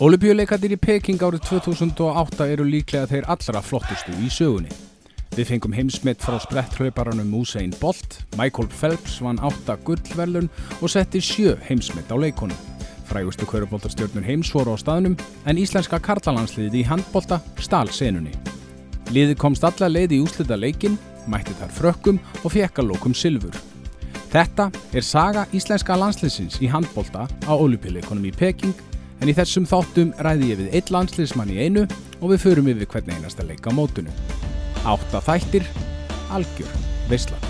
Olympiuleikarnir í Peking árið 2008 eru líklega þeir allra flottustu í sögunni. Við fengum heimsmitt frá spretthlauparanum Usain Bolt, Michael Phelps vann 8 gullverlun og setti 7 heimsmitt á leikonum. Frægustu kvöruboltarstjörnur heims voru á staðnum en íslenska karlalandsliði í handbolta stál senunni. Liði komst alla leið í úslita leikin, mætti þar frökkum og fekk að lókum silfur. Þetta er saga íslenska landsliðsins í handbolta á olympileikonum í Peking en í þessum þáttum ræði ég við eitt landsliðsmann í einu og við förum yfir hvernig einasta leika mótunum. Átta þættir, algjör, heiminn.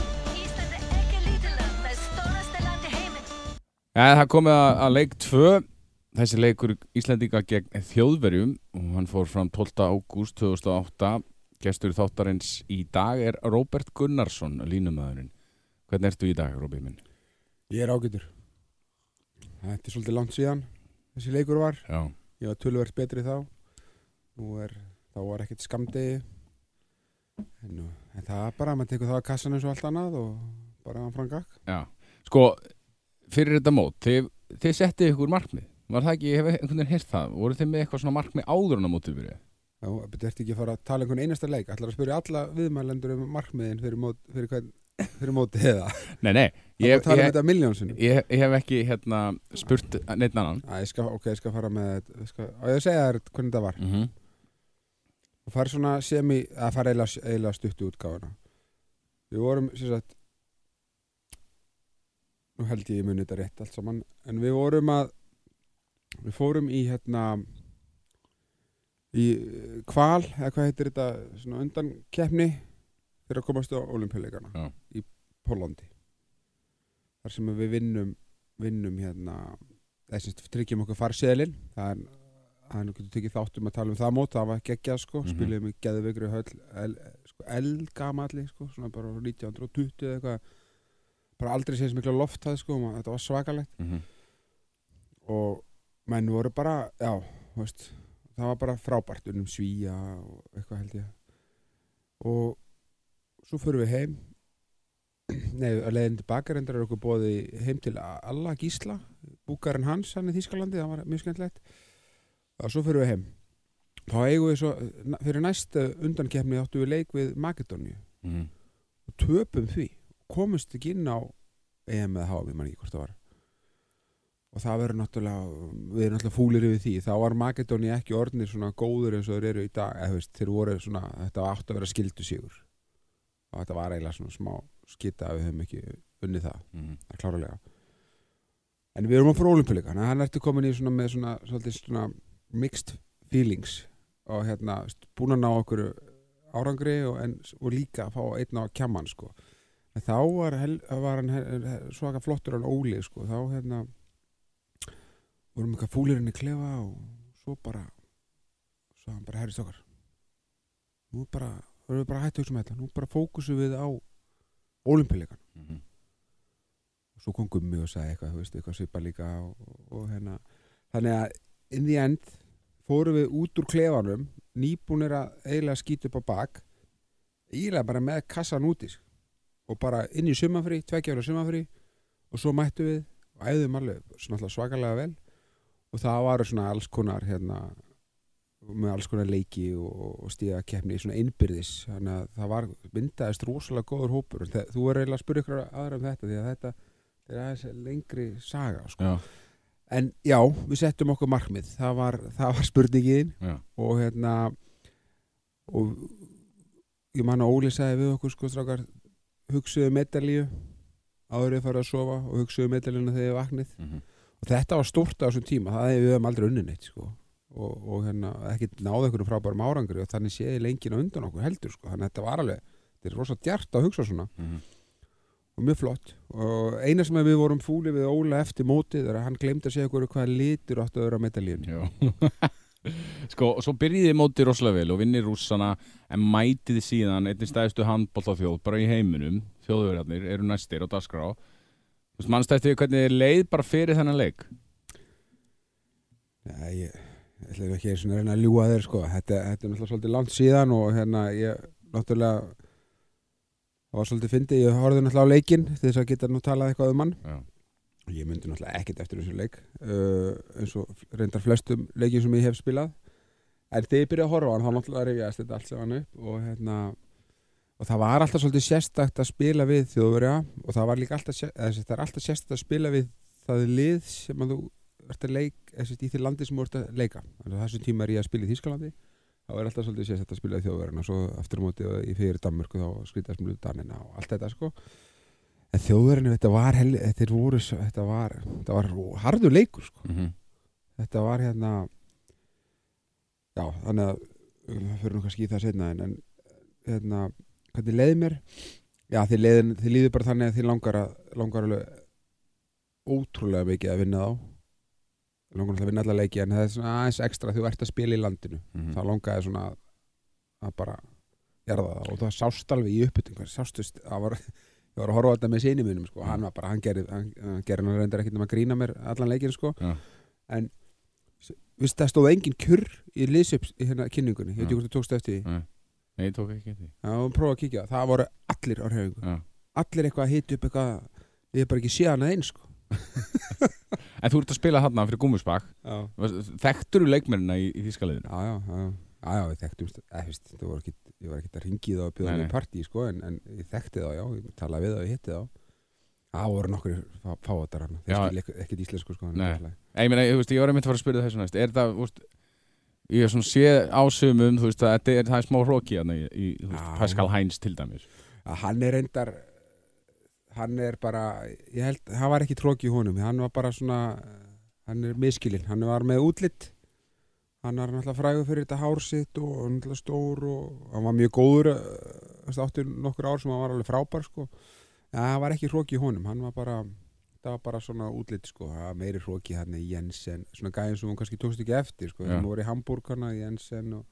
Ja, það komið að, að leik 2, þessi leikur Íslandinga gegn þjóðverjum og hann fór fram 12. ágúst 2008. Gestur þáttarins í dag er Róbert Gunnarsson, línumæðurinn. Hvernig ertu í dag, Róbið minn? Ég er ágætur. Þetta er svolítið langt síðan þessi leikur var. Já. Ég var tölvert betri þá. Er, þá var ekkert skamdegi. En, en það er bara, maður tekur það að kassan eins og allt annað og bara fram gakk. Já. Sko, fyrir þetta mót, þið, þið settið ykkur markmið. Var það ekki, ég hef einhvern veginn heyrt það, voru þið með eitthvað svona markmið áður en á mótið byrjuð? Já, betur eftir ekki að fara að tala um einhvern einasta leik. Ætlar að spyrja alla viðmælendur um markmiðin fyrir, mót, fyrir, hvern, fyrir mótið eða. Nei, nei, Það ég, ég, miljónsinnum. ég, ég hef ekki hérna, spurt neitt annan. Æ, ég skal, ok, ég skal fara með. Ég skal, á ég segja þér hvernig þetta var. Mm -hmm. og fara svona semi að fara eiginlega, eiginlega stuttu útgáfuna við vorum sagt nú held ég ég muni þetta rétt allt saman en við vorum að við fórum í hérna í eh, kval eða hvað heitir þetta svona undan keppni fyrir að komast á olimpíuleikana í Pólandi þar sem við vinnum vinnum hérna sagt, tryggjum okkur farseðlin það er nú getur tekið þáttum að tala um það mót það var geggjað sko, mm -hmm. með geðveikri höll el, sko, eldgamalli sko, svona bara frá 1920 eða eitthvað. Bara aldrei séð sem mikla loft það sko, og þetta var svakalegt. Mm -hmm. og menn voru bara, já, veist það var bara frábært. Unnum svíja og eitthvað held ég. Og svo fyrir við heim. Nei, að leiðin tilbaka reyndar er okkur bóði heim til Alla Gísla búkarinn hans hann í Þískalandi, það var mjög skemmtilegt. Og svo fyrir við heim. Þá eigum við svo, fyrir næsta undankefni áttu við leik við Makedóníu. Mm og töpum því. Komumst ekki inn á EM eða HM, ég man ekki hvort það var. Og það verður náttúrulega við erum náttúrulega fúlir yfir því. Þá var Makedóni ekki orðnir svona góður eins og þeir eru í dag. Eða, þú veist, þeir voru svona, þetta átt að vera skildu sigur og þetta var eiginlega svona smá skita að við höfum ekki unnið það, Mm -hmm. það er klárlega en við erum á fyrir olimpíuleika þannig að hann ertu komin í svona með svona, svolítið svona mixed feelings og hérna búin að ná okkur árangri og, en, og líka að fá einn á kjamman sko. en þá var, hel, var hann hel, svaka flottur hann Óli sko. þá hérna vorum eitthvað fúlirinn í klefa og svo bara svo hann bara herrist okkar nú bara, erum við bara hægt að hugsa með þetta nú bara fókusum við á olimpíuleikan Mm -hmm. og svo kom Gummi og sagði eitthvað, þú veist, eitthvað svipa líka og, og hérna, þannig að in the end fórum við út úr klefanum nýbúnir að eiginlega skýta upp á bak eiginlega bara með kassan úti sko. og bara inn í sumafrí tveggjára sumafrí og svo mættu við og æðum alveg svakalega vel og það var svona alls konar hérna með alls konar leiki og, og stíða keppni svona innbyrðis þannig að það var myndaðist rosalega góður hópur Þe, þú er eiginlega að spyrja ykkur aðra um þetta því að þetta er aðeins lengri saga sko. Já, en já, við settum okkur markmið það var, það var spurningin já. og hérna og ég man að Óli sagði við okkur sko strákar hugsuðu medalíu áður við farið að sofa og hugsuðu medalíuna þegar við vaknið Mm -hmm. og þetta var stórt á þessum tíma það hefði við höfum aldrei unni neitt sko. Og, og hérna ekki náðu einhverjum frábærum árangri og þannig séði lengina undan okkur heldur sko. þannig að þetta var alveg, þetta er rosa djart að hugsa svona. Mm -hmm. og mjög flott. Og eina sem við vorum fúli við Óla eftir mótið er að hann glemdi að segja okkur hvaða litur áttu að vera á medalíunni. Já. Sko, og svo byrjiði móti rosalega vel og vinnir rússana en mætið síðan einnig stæðstu handbóltaþjóð bara í heiminum þjóðverjarnir eru næstir á dagskrá. Þú veist, mannst eftir hvernig leið bara fyrir þennan leik? Ég, ég ætla ekki að reyna að ljúga þér sko. þetta, þetta er náttúrulega svolítið langt síðan og hérna ég náttúrulega það var svolítið fyndið, ég horfði náttúrulega á leikinn til þess að geta nú talað eitthvað um hann Já. ég myndi náttúrulega ekkert eftir þessu leik uh, eins og reyndar flestum leikjum sem ég hef spilað en þegar ég byrjaði að horfa á hann þá náttúrulega rifjaðist þetta allt saman upp og hérna og það var alltaf svolítið sérstakt að spila við þjóðverja og það var líka alltaf sér- eða, sem sagt, það er alltaf sérstakt að spila við það lið sem að þú ert að leik eða, sagt, í því landi sem þú ert að leika. Þannig að þessum tíma er ég að spila í Þískalandi þá er alltaf svolítið sérstakt að spila við þjóðverjana og svo aftur á móti í fyrir Danmörku þá skrítast mjög danina og allt þetta sko. En þjóðverjana þetta var hel, þetta, voru, þetta var þetta var harður leikur sko. Mm -hmm. þetta var hérna já, þannig að við fyrir nú kannski í það setna en, en hérna, hvernig leiði mér? Já, þið, leiðin, þið líður bara þannig að þið langar að langar alveg ótrúlega mikið að vinna þá langar náttúrulega að vinna alla leiki en það er svona aðeins ekstra þú ert að spila í landinu. Mhm. þá langaði svona að, bara gera það. Og það sást alveg í uppbytting sástu, st- það var ég var að horfa þetta með sinni mínum sko. hann var bara, hann gerði hann, hann gerði hann reyndar ekkert um að grína mér allan leikin sko. Já. en Vist, það stóð engin kjurr í liðsöps í hérna kynningunni, ég veit ekki hvort þú tókst eftir því. Nei, ég tók ekki eftir því. Já, prófa að kíkja, það. Voru allir eitthvað að hita upp eitthvað ég hef bara ekki séð hana eins sko. En þú ert að spila hann fyrir Gúmusbakk. Þekktur þú leikmennina í, í Þískaliðinu? já, já, já, já, já, við ekki, ég var ekki að ringi þá að mig nei. í partí sko, en, en ég þekkti þá, já, ég talaði við þá, ég hitti þá það voru nokkur fáatar hann þeir skil ekkert íslensku sko. Ég meina, ég, ég var einmitt að fara að spyrja þessu næst Er það, veist, ég hef svona sé ásumum, þú veist, að er, það er smá hróki hérna í, þú. Pascal Heinz til dæmis hann er reyndar hann er bara ég held, hann var ekki tróki í honum hann var bara svona hann er miskilinn, hann var með útlitt hann var náttúrulega frægur fyrir þetta hár sitt og náttúrulega stór og hann var mjög góður það áttu nokkur ár sem hann var alveg frábær sko. ja, hann var ekki hróki í honum hann var bara, það var bara svona útlitt sko. Það var meiri hróki hann í Jensen svona gæðin sem hún kannski tókst ekki eftir sko. Hann voru í Hamburg hana Jensen og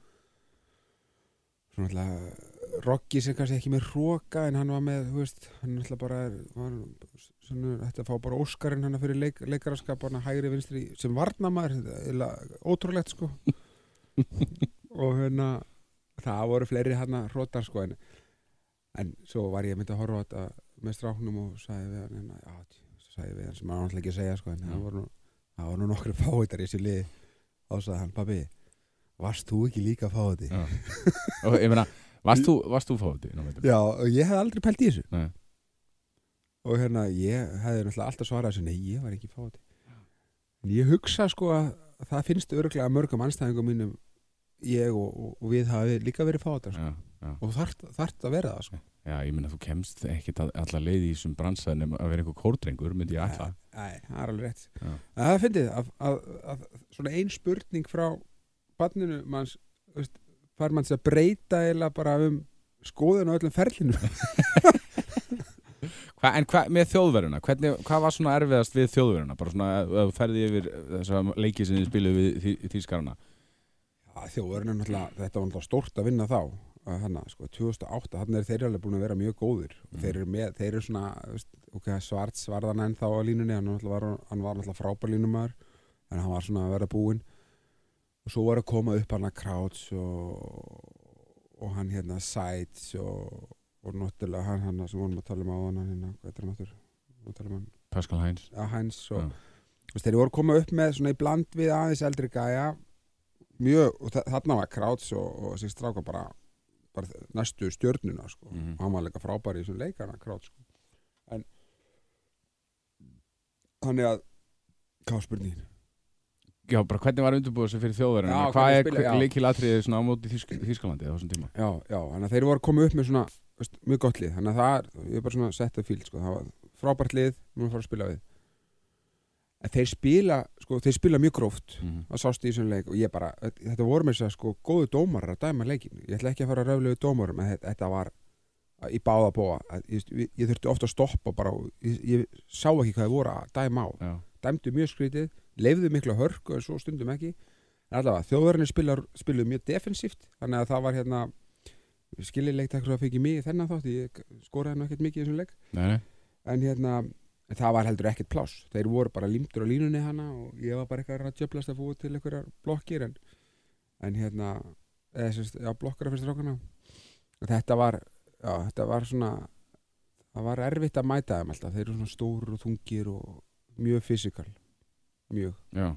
svona alltaf Roggi sem kannski ekki með hróka en hann var með, þú veist, hann alltaf bara var, svona, þetta fá bara Óskarinn hann fyrir leik, leikaraskap hann hægri vinstri sem varnamaður þetta er ótrúlegt sko. Og hérna það voru fleiri hann að hrótar sko en, en svo var ég myndi að horfa á þetta með stráknum og sagði við hann hérna, já, sagði við hann sem hann alltaf ekki að segja sko en það voru nú, það voru nú nokkru fáitar í þessu liði. Og sagði hann, pabbi varst þú ekki líka fáið Já. Og ég meina, varst þú, varst þú fóti? Já, ég hef aldrei pælt í þessu Nei. og hérna ég hefði náttúrulega alltaf svarað þessu nei, ég var ekki fáti en ég hugsa sko að það finnst örglega mörgum anstæðingum mínum ég og, og, og við hafi líka verið fátar sko. Og þarft að vera það sko. já, ég meina, þú kemst ekkit að- alla leið í þessum bransa nema að vera einhver kórdrengur, myndi ég ætla Nei, það er alveg rétt Já. það finnir að, að, að svona ein spurning frá barninu manns veist, fær manns að breyta eða bara um skoðun á öllum ferlinu Hva, En hva, með þjóðverðuna, hvernig, hvað var svona erfiðast við þjóðverðuna? Bara svona, þú ferði yfir þessa leiki sem þið spiluðu við þý, þýskarana Já, þjóðurinn er náttúrulega, þetta var náttúrulega stórt að vinna þá að hana, sko, 2008, þannig er þeir alveg búin að vera mjög góðir og Mhm. þeir eru með, þeir eru svona veist, ok, svart svarðan enn þá á línunni hann, var, hann var náttúrulega frábær línumæður en hann var svona að vera búinn og svo var að koma upp hann að Krauts og, og hann hérna Sides og, og náttúrulega hann, hann sem vorum að tala um á hann hérna, hvað er hann náttúrulega hann, Pascal Heinz að Heinz og veist, þeir voru að koma upp með svona í bland við aðeins eldri gæja mjög, og þa- þarna var Krauts og, og þessi stráka bara, bara næstu stjörnuna sko. Mhm. og hann var líka frábær í þessum leikana Krauts sko. en þannig að hvað var spurningin? Já, bara hvernig var undirbúið þessu fyrir þjóðverðina? Já, Hvað er leikilatriðið svona á móti Þýsk, Þýskalandi á þessum tíma? Já, já, þannig að þeir voru að koma upp með svona veist, mjög gott lið, þannig að það er ég er bara svona sett að fíl, sko, það var frábært lið nú að fara að spila við. En þeir spila, sko, þeir spila mjög gróft. Mm það sást í þessum leik og ég bara, þetta voru mér sér sko góðu dómarar að dæma leikin ég ætla ekki að fara að röflegu dómarum en þetta, var að- í báða bóa að, ég, ég, þurfti ofta að stoppa bara og ég, ég sá ekki hvað þið voru að dæma á. Dæmdu mjög skrítið, leifðu mikla hörku en svo stundum ekki. En allavega, þjóðverðinni spiluðu mjög defensíft þannig að það var hérna skiljileik takk svo að fengi mig í þennan þátt ég skoraði nú ekkert mikið í þessum leik. Nei, en hérna það var heldur ekkert pláss. Þeir voru bara límtur á línunni hana og ég var bara eitthvað að djöblast að fóða til einhverjar blokkir en, en hérna eða sérst, já, blokkara fyrst rákana þetta var já, þetta var svona það var erfitt að mæta þeim alltaf. Þeir eru svona stór og þungir og mjög fysikal mjög. Já,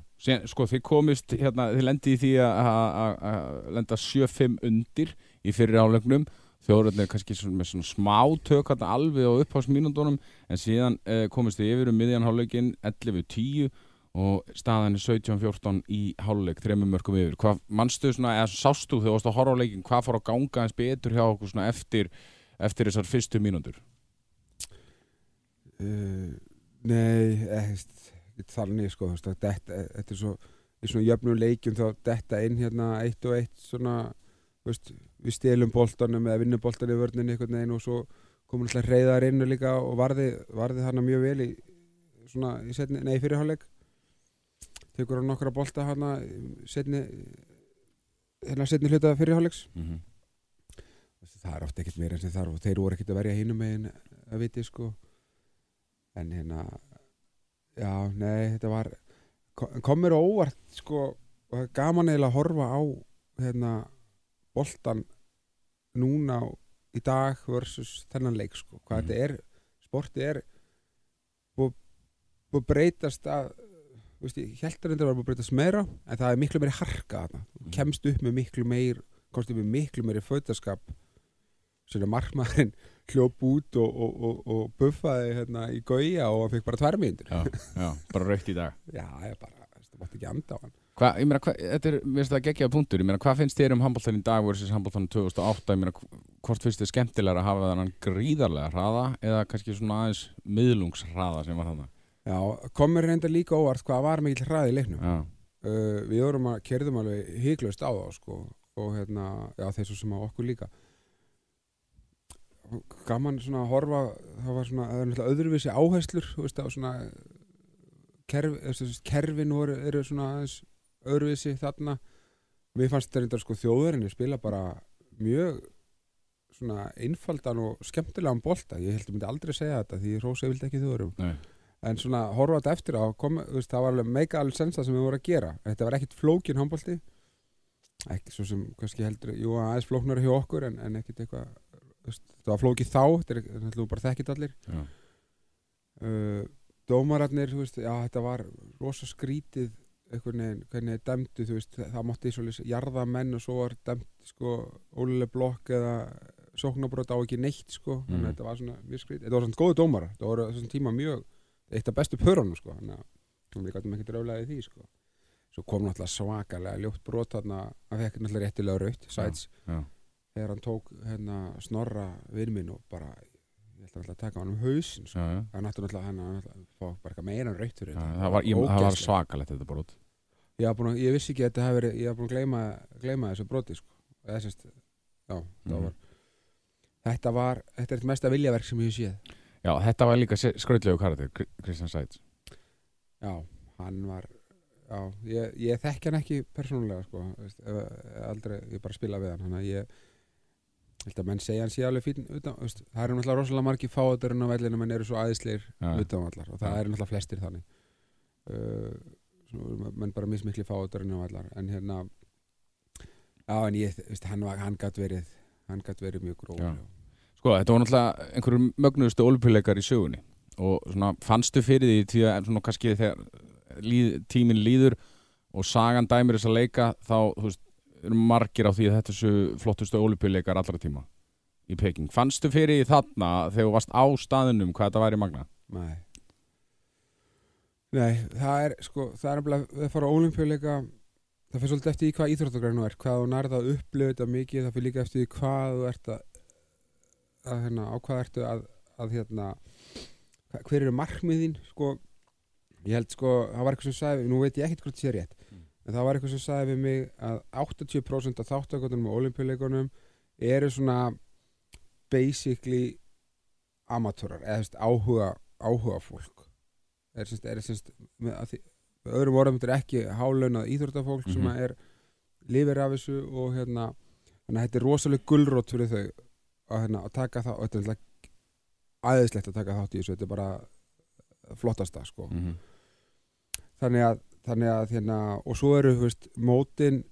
sko þið komist hérna, þið lendi í því að- lenda 7-5 undir í fyrir álegnum þjóðröndin er kannski með svona smá tök hérna, alveg á upphásmínundunum en síðan eh, komist þið yfir um miðjan hálfleikin 11-10 og staðan er 17-14 í hálfleik þremur mörgum yfir. Hvað manstu svona, eða sástu þegar þú varst á leikin hvað fór að ganga eins betur hjá okkur svona eftir, eftir þessar fyrstu mínútur? Uh, Nei, ekkert þannig sko, þetta, þetta er svo í svona jöfnum leikjum þá detta inn hérna eitt og eitt svona veist, við stelum boltanum eða vinnum boltan í vörninni einhvern veginn og svo komum alltaf reyðar inn líka og varði, varði hana mjög vel í svona í setni, nei, fyrirháleik tekur hann nokkra bolta hana setni hérna setni hluta fyrirháleiks mm -hmm. það er ofta ekkert meira en sem þarf og þeir voru ekkert að verja hínum megin að viti sko. En hérna já, nei, þetta var kom- kom mér á óvart sko og gaman eiginlega að horfa á hérna boltan núna í dag versus þennan leik sko, hvað Mhm. þetta er sporti er búið að breytast að veist, ég heldur þetta var búið að breytast meira en það er miklu meiri harka þarna Mhm. kemst upp með miklu meir komst upp með miklu meiri fötaskap svona markmaðurinn hljóp út og, og, og, og buffaði hérna í gauja og hann fekk bara tvær mínútur. Já, já, bara raukt í dag. Já, ég bara, það mátti ekki anda á hann. Hva, ég meina, hva, þetta er, mér finnst það geggjaða punktur. Ég meina, hvað finnst þér um handbóltan í dag versus handbóltan 2008, ég meina, hvort finnst þið skemmtilega að hafa þennan gríðarlega hraða eða kannski svona aðeins miðlungshraða sem var þarna? Já, komur reynda líka óvart hvað var mikill hraði í leiknum. Uh, við vorum að kerðum alveg hygglust á þá sko og hérna, já þessu sem á okkur líka gaman svona að horfa það var svona, það er náttúrulega öðruvísi áherslur þú veist, það var svona kerf, þessi, kerfin voru, eru svona öðruvísi þarna. Mér fannst þetta reyndar sko þjóðurinni spila bara mjög svona einfaldan og skemmtilegan bolta. Ég held að myndi aldrei segja þetta því Rósa vildi ekki þjóðurum nei, en svona horfa þetta eftir á kom, veist, það var alveg meika alveg sensa sem við vorum að gera. Þetta var ekkit flókin handbolti. Ekki svo sem kannski heldur jú aðeins flóknari hjá okkur en, en ekkit eitthvað það var flókið þá þetta er náttúrulega bara þekkit allir. Uh, dómararnir veist, já þetta var rosa skrítið einhvern veginn, hvernig þeir dæmdu þú veist, það mátti jarða menn og svo var dæmt sko óluleg blokk eða sóknabrót á ekki neitt sko, þannig að þetta var svona mjög skrítið, þetta var svona góðu dómarar. Þetta voru þessum tíma mjög, eitt af bestu pörunum sko, þannig að við gætum ekki dröflaði því sko. Svo kom náttúrulega svakalega ljótt brot þarna, hann fekk náttúrulega réttilega raut sæts, já, þegar hann tók hérna snorra vinn minn og bara ég ætla náttúrulega að taka hann um hausinn sko. já, já. það er náttúrulega hann að fá bara meira en raut fyrir þetta. það var, var svakalegt þetta brot ég, búin að, ég vissi ekki að þetta verið ég var búin að gleyma, gleyma þessu broti sko. Sérst, já, það Mhm. var þetta var, þetta er eitt mesta viljaverk sem ég hef séð Já, þetta var líka skröldlegu karakter Kristján Sæts já, hann var já, ég, ég þekki hann ekki persónulega sko, aldrei, ég bara spila við hann þannig að ég að menn segja hann sé alveg fín utan, veist, það eru náttúrulega rosalega margi fáðurinn á vellinu menn eru svo aðeinsleir Já. utanvallar og það eru náttúrulega flestir þannig uh, svona, menn bara mismikli fáðurinn á vallar en hérna já en ég, veist, hann, hann gætt verið hann gætt verið mjög gróf Já. Sko, þetta var náttúrulega einhverjum mögnuðustu olupjuleikar í sögunni og svona fannstu fyrir því því að svona kannski þegar líð, tíminn líður og sagan dæmir þess að leika þá, þú veist, eru margir á því að þetta séu flottustu olupjuleikar allra tíma í Peking. Fannstu fyrir þarna þegar þú varst á staðinum hvað þetta væri magna? Nei Nei, það er sko, það er nefnilega að fara á olimpíuleika það fyrir svolítið eftir í hvað íþróttagrænu er hvað þú nærða að upplifa þetta mikið það fyrir líka eftir í hvað þú ert að, að hérna, á hvað ertu að, að hérna hver eru markmiðin sko, ég held sko, það var eitthvað sem sagði nú veit ég ekkert hvort það sé rétt. En það var eitthvað sem sagði við mig að 80% af þáttakotunum á olimpíuleikunum eru svona basically amatúrar eða þú veist, áhuga, áhuga fólk er semst, er semst með, að með öðrum orðum þetta er ekki hálaunað íþróttafólk sem Mhm. að er lifir af þessu og hérna að þetta er rosalega gulrót fyrir þau að, hérna, að taka það og þetta er náttúrulega aðeinslegt að taka þátt í þessu þetta er bara flottasta sko Mm -hmm. þannig að, þannig að hérna, og svo eru þú veist, mótin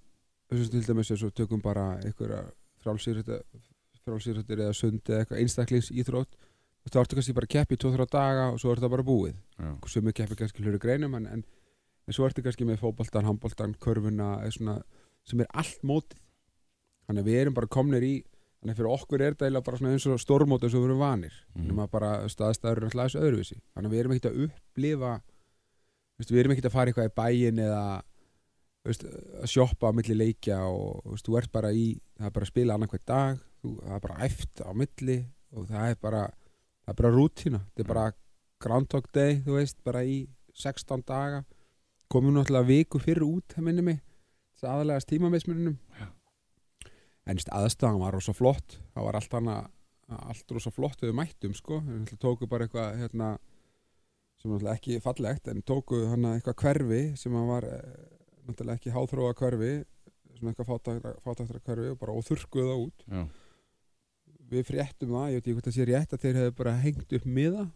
þess til dæmis eins og tökum bara einhverja frálsýrhættir eða sundi eða eitthvað einstaklings íþrótt þú ertu kannski bara að keppi í 2-3 daga og svo er þetta bara búið. Sem er keppi kannski hlutur greinum en, en, en svo ertu kannski með fótboltan, handboltan, körfuna svona, sem er allt mótið. Þannig að við erum bara komnir í þannig að fyrir okkur er þetta bara eins og stórmót eins og við erum vanir. Nema bara staðstæður er alltaf þessu öðruvísi. Þannig að við erum ekkert að upplifa veist, við erum ekkert að fara eitthvað í bæin eða veist, að sjoppa á milli leikja og veist, þú ert bara í það er bara að spila annað hvert dag þú, það er bara æft á milli og það er bara það er bara rútína. Þetta er bara Groundhog Day þú veist bara í 16 daga. Komum náttúrulega viku fyrir út það minni mig þess aðalegast tímamismunum en aðstæðan var rosa flott. Það var allt hana allt rosa flott við mættum sko. Við náttúrulega tóku bara eitthvað hérna sem náttúrulega ekki fallegt en tóku hana eitthvað hverfi sem að var eh, náttúrulega ekki háþróa hverfi svona eitthvað fátæktra hverfi og bara óþurrkuðu það út Já. við fréttum það, ég veit ekki hvort það sé rétt að þeir hefðu bara hengt upp miða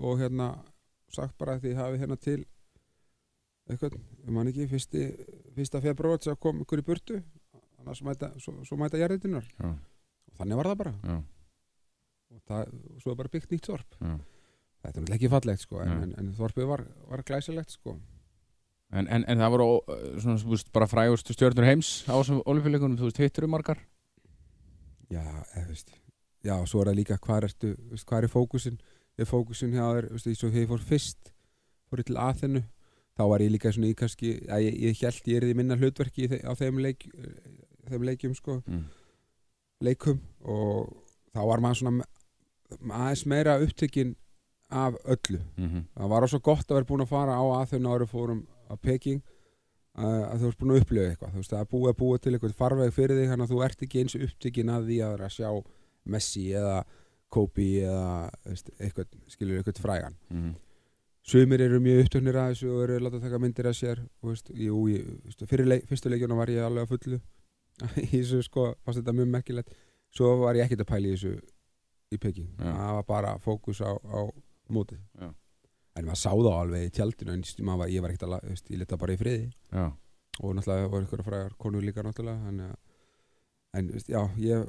og hérna sagt bara að þið hafið hérna til eitthvað, ég man ekki fyrsti, fyrsta februar sem kom ykkur í burtu annars mæta, svo, svo mæta jarðitunar Já. og þannig var það bara Já. og, það, svo er bara byggt nýtt þorp Já. Þetta er náttúrulega ekki fallegt sko en, en, en þorpið var, var glæsilegt sko En, en, en það voru svona, þú veist, bara frægustu stjórnur heims á þessum olimpíuleikunum, þú veist, hittur um margar? já, eða, veist, já, svo er það líka hvað veist, hvað er fókusin er fókusin hjá þér, veist, eins og þegar ég fór fyrst fór ég til Aþenu þá var ég líka svona í kannski að ég, ég held ég er í minna hlutverki á þeim, leik, þeim leikjum sko, Mm. leikum og þá var maður svona aðeins meira upptökin af öllu. Mm það var svo gott að vera búin að fara á Aþenu ári fórum að Peking að, að þú ert búin að upplifa eitthvað. Þú veist, það er að búa til eitthvað farveg fyrir þig þannig að þú ert ekki eins upptökin að því að vera að sjá Messi eða Kobe eða eitthvað, skilur eitthvað frægan. -hmm. Sumir eru mjög upptöknir að þessu og eru að láta taka myndir að sér veist, jú, ég, veist, leik, fyrstu leikjuna var ég alveg að fullu í þessu sko, fannst þetta mjög merkilegt. Svo var ég ekkert að pæla í þessu í Peking, það var bara fókus á, á mótið Já. en maður sá það alveg í tjaldinu en var, ég var ekkert að, la- veist, ég leta bara í friði Já. og náttúrulega voru ykkur frægar konur líka náttúrulega að en veist, já, ég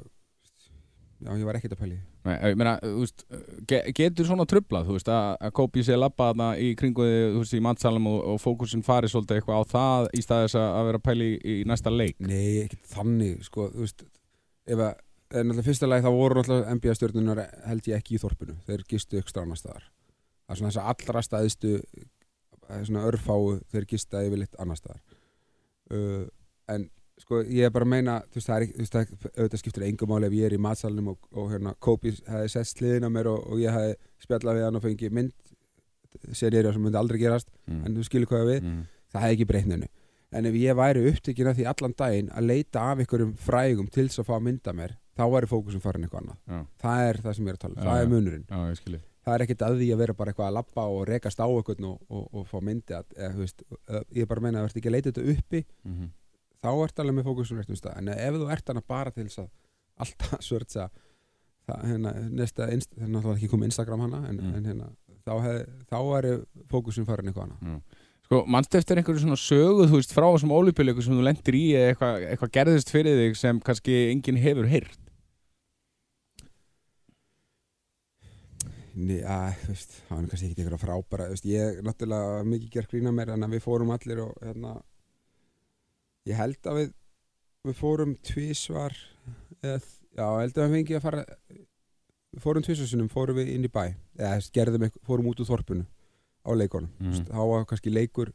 já, ég var ekkert að því. Nei, ég meina, þú veist, ge getur svona trublað, þú veist, að, að Kobe sé labba þarna í kringu þig, þú veist, í matsalum og, og fókusin fari svolítið eitthvað á það í staðis að vera að pæla í, í næsta leik. Nei, ekkert þannig sko, þú veist, ef að en náttúrulega fyrsta lagi þá voru náttúrulega NBA stjórnunar held ég ekki í þorpinu þeir gistu ykkur annars staðar það er svona þess að allra staðistu er svona örfáu þeir gista yfirleitt annars staðar uh, en sko ég er bara að meina þú veist það er ekki, þú veist það auðvitað skiptir engum máli ef ég er í matsalunum og, og hérna Kobe hefði sett sliðin á mér og, og ég hefði spjallað við hann og fengið mynd serið sem myndi aldrei gerast Mm. en þú skilur hvað við Mm. það hefði ekki breytt neinu en ef ég væri upptekinn af því allan daginn að leita af einhverjum frægum til þess að fá að mynda mér þá væri fókusum farin eitthvað annað Já. það er það sem ég er að tala um, það er munurinn það er ekkert að því að vera bara eitthvað að labba og rekast á eitthvað og, og, og fá myndi að, eða, veist, ég er bara að meina að verður ekki að leita þetta uppi Mm -hmm. þá ert alveg með fókusum en ef þú ert hana bara til að alltaf svörtsa það, hérna, er náttúrulega ekki komið Instagram hana en, Mm. en hérna, þá, hef, þá er fókusum farin eitthvað annað Sko, mannstu eftir einhverju svona sögu, þú veist, frá þessum ólípileiku sem þú lendir í eða eitthvað, eitthvað gerðist fyrir þig sem kannski enginn hefur heyrt. Að, þú veist, það var kannski ekkert eitthvað frábæra þú veist, ég náttúrulega var mikið gert grína mér en við fórum allir og hérna, ég held að við við fórum tvísvar eða, já, held að við fengið að fara við fórum tvísvarsunum, fórum við inn í bæ eða þú gerðum eitthvað, fórum út úr þorpinu á leikunum, Mhm. mm. veist, þá var kannski leikur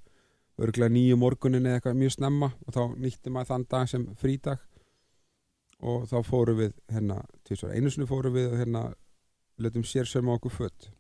örgulega nýju morgunin eða eitthvað mjög snemma og þá nýtti maður þann dag sem frídag og þá fórum við hérna tvísvar, einu letum sér sem á okkur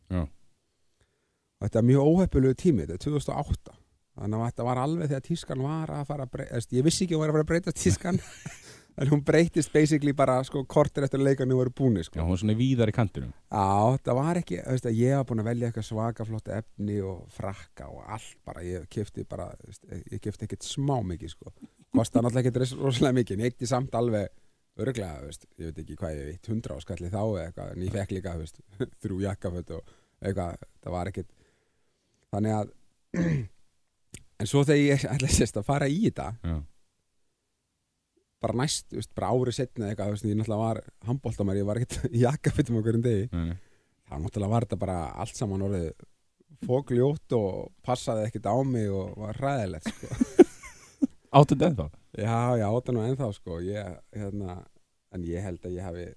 Já. og þetta er mjög óheppilegu tími þetta er 2008 þannig að þetta var alveg þegar tískan var að fara að breytast ég vissi ekki að hún var að fara að breytast tískan en hún breytist basically bara sko kortir eftir að leikarnir voru búni Já, sko. hún er svona víðar í kantinum. Já, það var ekki, veist, ég var búin að velja eitthvað svaka flott efni og frakka og allt bara, ég kefti bara, veist, ég kefti ekkert smá mikið, sko. Kosta náttúrulega ekkert rosalega mikið, en ég eitti samt alveg örglega, veist, ég veit ekki hvað ég veit, hundra áskalli þá eða eitthvað, en ég fekk líka, veist, þrjú jakkaföt og eitthvað, það var ekkert, þannig að, en svo þegar ég ætla sérst að fara í þetta, Já. bara næst, veist, bara árið setna eitthvað, veist, ég náttúrulega var handbóltamæri, ég var ekkert í jakkafittum okkur en degi Nei, þá náttúrulega var þetta bara allt saman orðið fókljótt og passaði ekkert á mig og var hræðilegt sko. Áttu þetta ennþá? Já, já, þetta nú ennþá sko. ég, hérna, en ég held að ég hafi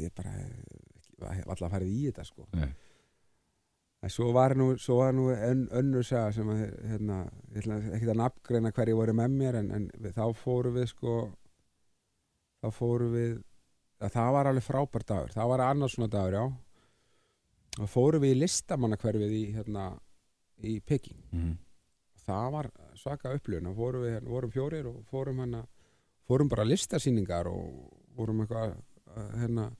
ég bara alltaf farið í þetta sko. Nei. en svo var nú, svo var nú ön, önnur saga sem að hérna, ekki að nafngreina hverju voru með mér en, en við, þá fórum við sko þá fórum við að það var alveg frábær dagur það var annars svona dagur, já og fórum við í listamannakverfið í hérna í Peking Mm. Það var svaka upplifun. Vorum við hérna, vorum fjórir og fórum hérna fórum bara listasýningar og vorum eitthvað að, hérna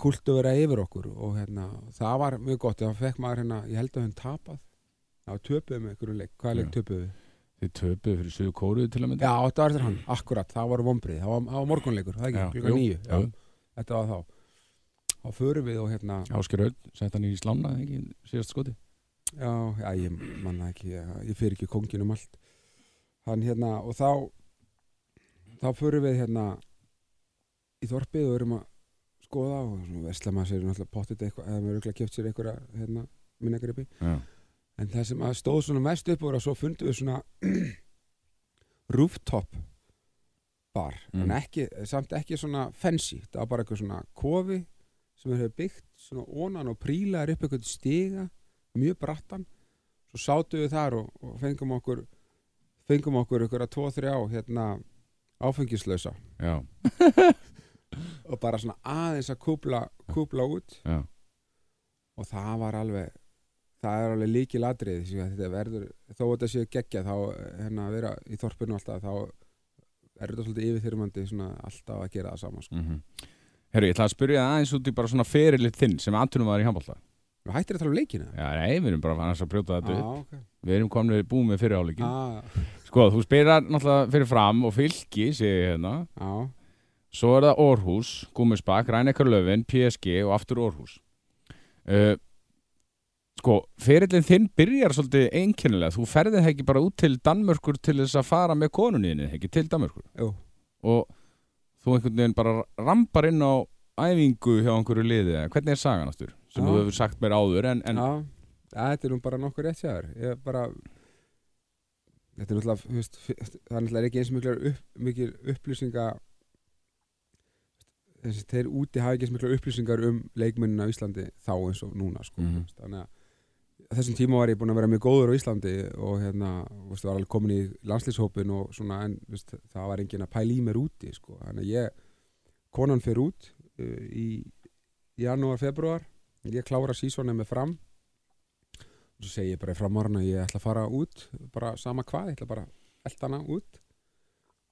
kultu vera yfir okkur og hérna það var mjög gott, það fekk maður hérna ég held að hann tapað. Það töpuðum við einhverju leik, hvaða leik Já. töpuðum við? Þið töpuðu fyrir Suðu Kóruðu til að mynda? Já, þetta var hann, akkurat, það var vombrið það var, var morgunleikur, það ekki, klukkan jú, nýju þetta var þá. Þá förum við og hérna Ásker Öll, sett hann í slána ekki síðast skoti Já, já, ég manna ekki, ég, ég fyrir ekki kongin um allt. Hann hérna, og þá, þá fyrir við hérna í þorpið og erum að skoða og maður sér náttúrulega pottit eitthvað, eða maður örugglega keft sér einhverja hérna minnegripi. Já, En það sem að stóð svona mest upp að svo fundum við svona rooftop bar, Mm. en ekki, samt ekki svona fancy, það var bara eitthvað svona kofi sem við höfum byggt svona onan og prílaðar upp eitthvað stiga mjög brattan. Svo sátum við þar og, og fengum okkur fengum okkur ykkur að 2-3 hérna áfengislausa. Og bara svona aðeins að kúpla, kúpla út. Já, og það var alveg það er alveg líki ladrið þetta verður, þó að þetta sé geggja þá hérna að vera í þorpinu alltaf þá er þetta svolítið yfirþyrmandi alltaf að gera það sama sko. mhm. Herru, ég ætla að spyrja það aðeins út í bara svona ferilið þinn sem aðtunum var í handbólta Við hættir að tala um leikina. Já, nei, við erum bara annars að brjóta þetta upp. ah, okay. Við erum komin búið með fyrir áleikin ah, Sko, þú spilar náttúrulega fyrir fram og fylki, sé ég hérna. Á, Svo er það Orhus, Gúmisbakk, Rænekar Löfin, PSG og aftur Orhus uh, Sko, ferillin þinn byrjar svolítið einkennilega. Þú ferðið ekki bara út til Danmörkur til þess að fara með konunniðinni, ekki til Danmörkur jú, Og þú einhvern veginn bara rampar inn á æfingu hjá einhverju liði eða? Hvernig er sagan aftur? Sem þú hefur sagt mér áður en, en þetta er nú bara nokkur rétt sér ég bara þetta er náttúrulega, f- það er náttúrulega ekki eins miklar upp, mikil upplýsinga þessi, þeir úti hafa ekki eins miklar upplýsingar um leikmennina á Íslandi þá eins og núna sko, þú veist, þannig að þessum tíma var ég búinn að vera mjög góður á Íslandi og hérna, veist, var alveg komin í landslýshópin og svona, en veist, það var enginn að pæla í mér úti, sko, þannig að ég konan fer út uh, í janúar, februar ég klára sísónu með fram? Og svo segi ég bara í framárun að ég ætla að fara út bara sama hvað, ég ætla bara að elta hana út.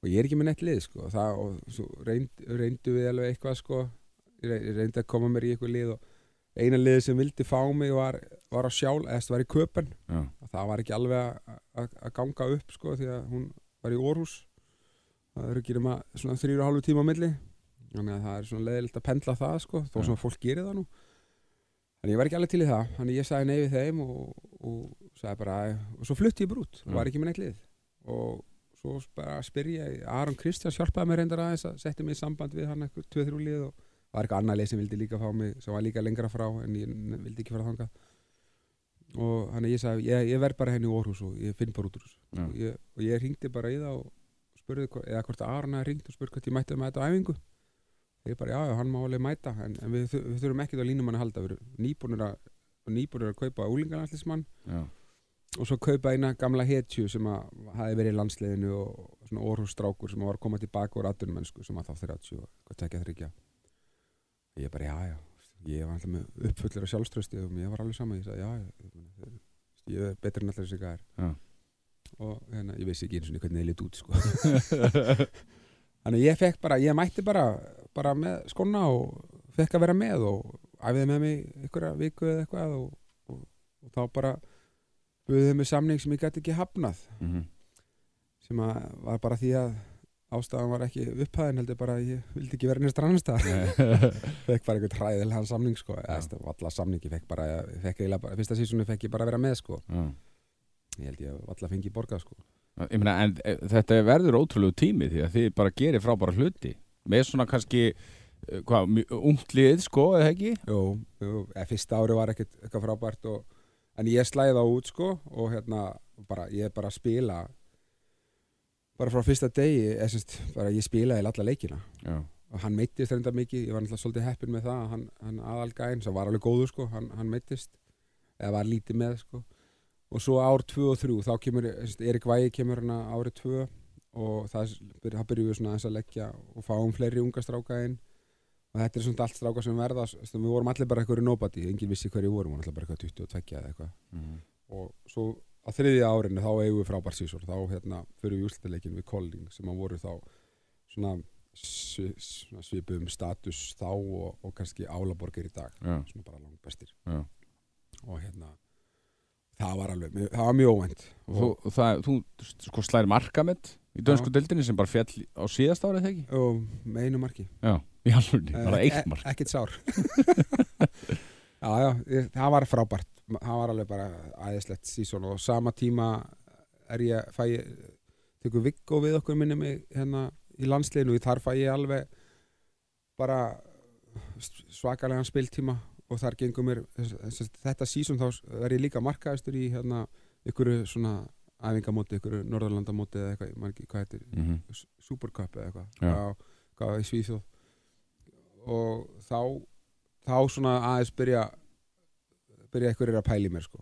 Og ég er ekki með neitt lið sko, og það, og svo reynd, reyndu við alveg eitthvað sko. Ég rey- ég reyndi að koma mér í eitthvað lið og eina lið sem vildi fá mig var, var á sjál, eða það var í köpen. Já, og það var ekki alveg að- að að ganga upp sko því að hún var í Orhus það eru ekki nema svona þrýra og hálfu tíma á milli. Þannig að það er svona leiðilegt að pendla það sko þó sem að fólk gerir það nú þannig ég var ekki alveg til í það þannig ég sagði nei við þeim og, og sagði bara og svo flutti ég bara út og Já. var ekki með neitt lið og svo bara spyr ég Aron Kristjáns hjálpaði mér reyndar aðeins að setja mig í samband við hann eitthvað 2-3 lið og var eitthvað annað lið sem vildi líka fá mig sem var líka lengra frá en ég vildi ekki fara þangað og þannig ég sagði ég, ég verð bara henni í Orhus og ég finn bara út úr þessu Já. og ég, og ég ringdi bara í það og spurði eða hvort að Aron hafði ringt og spurði hvort ég mætti með þetta á æfingu ég bara já, hann má alveg mæta en, en við, við þurfum ekkert á línum hann að halda. Við erum nýbúnir að, nýbúnir að kaupa úlingarlandslismann já, og svo kaupa eina gamla hetju sem að hafi verið í landsliðinu og svona Orhus strákur sem var að koma tilbaka úr atvinnumennsku sem að þá 30 og tekja þryggja ég bara já, já ég var alltaf með uppfullur af sjálfströsti og ég var alveg sama, ég sagði já, já ég, ég er betur en allir þessi gæðir Já. og hérna, ég vissi ekki eins og hvernig þið lit út sko. þannig að ég fekk bara, ég mætti bara bara með skona og fekk að vera með og æfiði með mig einhverja viku eða eitthvað og, og, og þá bara buðið með samning sem ég gæti ekki hafnað. Mhm, sem að var bara því að ástæðan var ekki upphæðin heldur bara að ég vildi ekki vera nýst rannstað fekk bara einhvern hræðilegan samning sko. Eða þú veist, alla samning ég fekk bara, ég fekk bara fyrsta sísunni fekk ég bara að vera með sko. Já, ég held ég að alla fengi borgað sko Meina, en e, þetta verður ótrúlegu tími því að þið bara gerir frábæra hluti. Með svona kannski eh, hvað, mjög ungt lið, sko, eða ekki? Jú, jú, fyrsta ári var ekkert eitthvað frábært og, en ég slæði það út sko og hérna bara, ég er bara að spila bara frá fyrsta degi eða semst, bara ég spilaði alla leikina. Já, og hann meittist reynda mikið, ég var náttúrulega svolítið heppin með það, hann, hann aðalgæn sem var alveg góður sko, hann, hann meittist eða var lítið með sko og svo ár 2 og 3, þá kemur Erik Vægi kemur hann árið 2 og það, það byrjuum við svona aðeins að leggja og fáum fleiri unga stráka inn. Og þetta er svona allt stráka sem verða sem við vorum allir bara eitthvað í nobody, enginn vissi hverju vorum, við vorum allir bara eitthvað 22 eða eitthvað. Mm. og svo á þriðja árinu þá eigum við frábær sísor þá hérna fyrir við úrslutaleikin við Colling sem að voru þá svona, svona svipum status þá og, og kannski álaborgir í dag Já, svona bara langt bestir já. Og hérna það var alveg, það var mjög óvænt. Og þú, það, þú sko slæðir markamett í dönsku dildinni sem bara fjall á síðast árið þegar ekki? og með einu marki. Já, í alveg, bara Eh, eitt e- mark. ekkert sár. Já, já, það var frábært. Það var alveg bara æðislegt sísón og sama tíma er ég, fæ tekur Viggo við okkur minni mig hérna í landsliðinu. Og þar fæ ég alveg bara svakalegan spiltíma og þar gengum mér þetta sísón þá er ég líka markaðistur í hérna ykkur svona æfingamóti, ykkur Norðurlandamóti eða eitthvað, man ekki hvað heitir mm S- Supercup eða eitthvað. Já, hvað í Svíþjóð. Og þá þá svona aðeins byrja byrja einhverjir að pæli mér sko.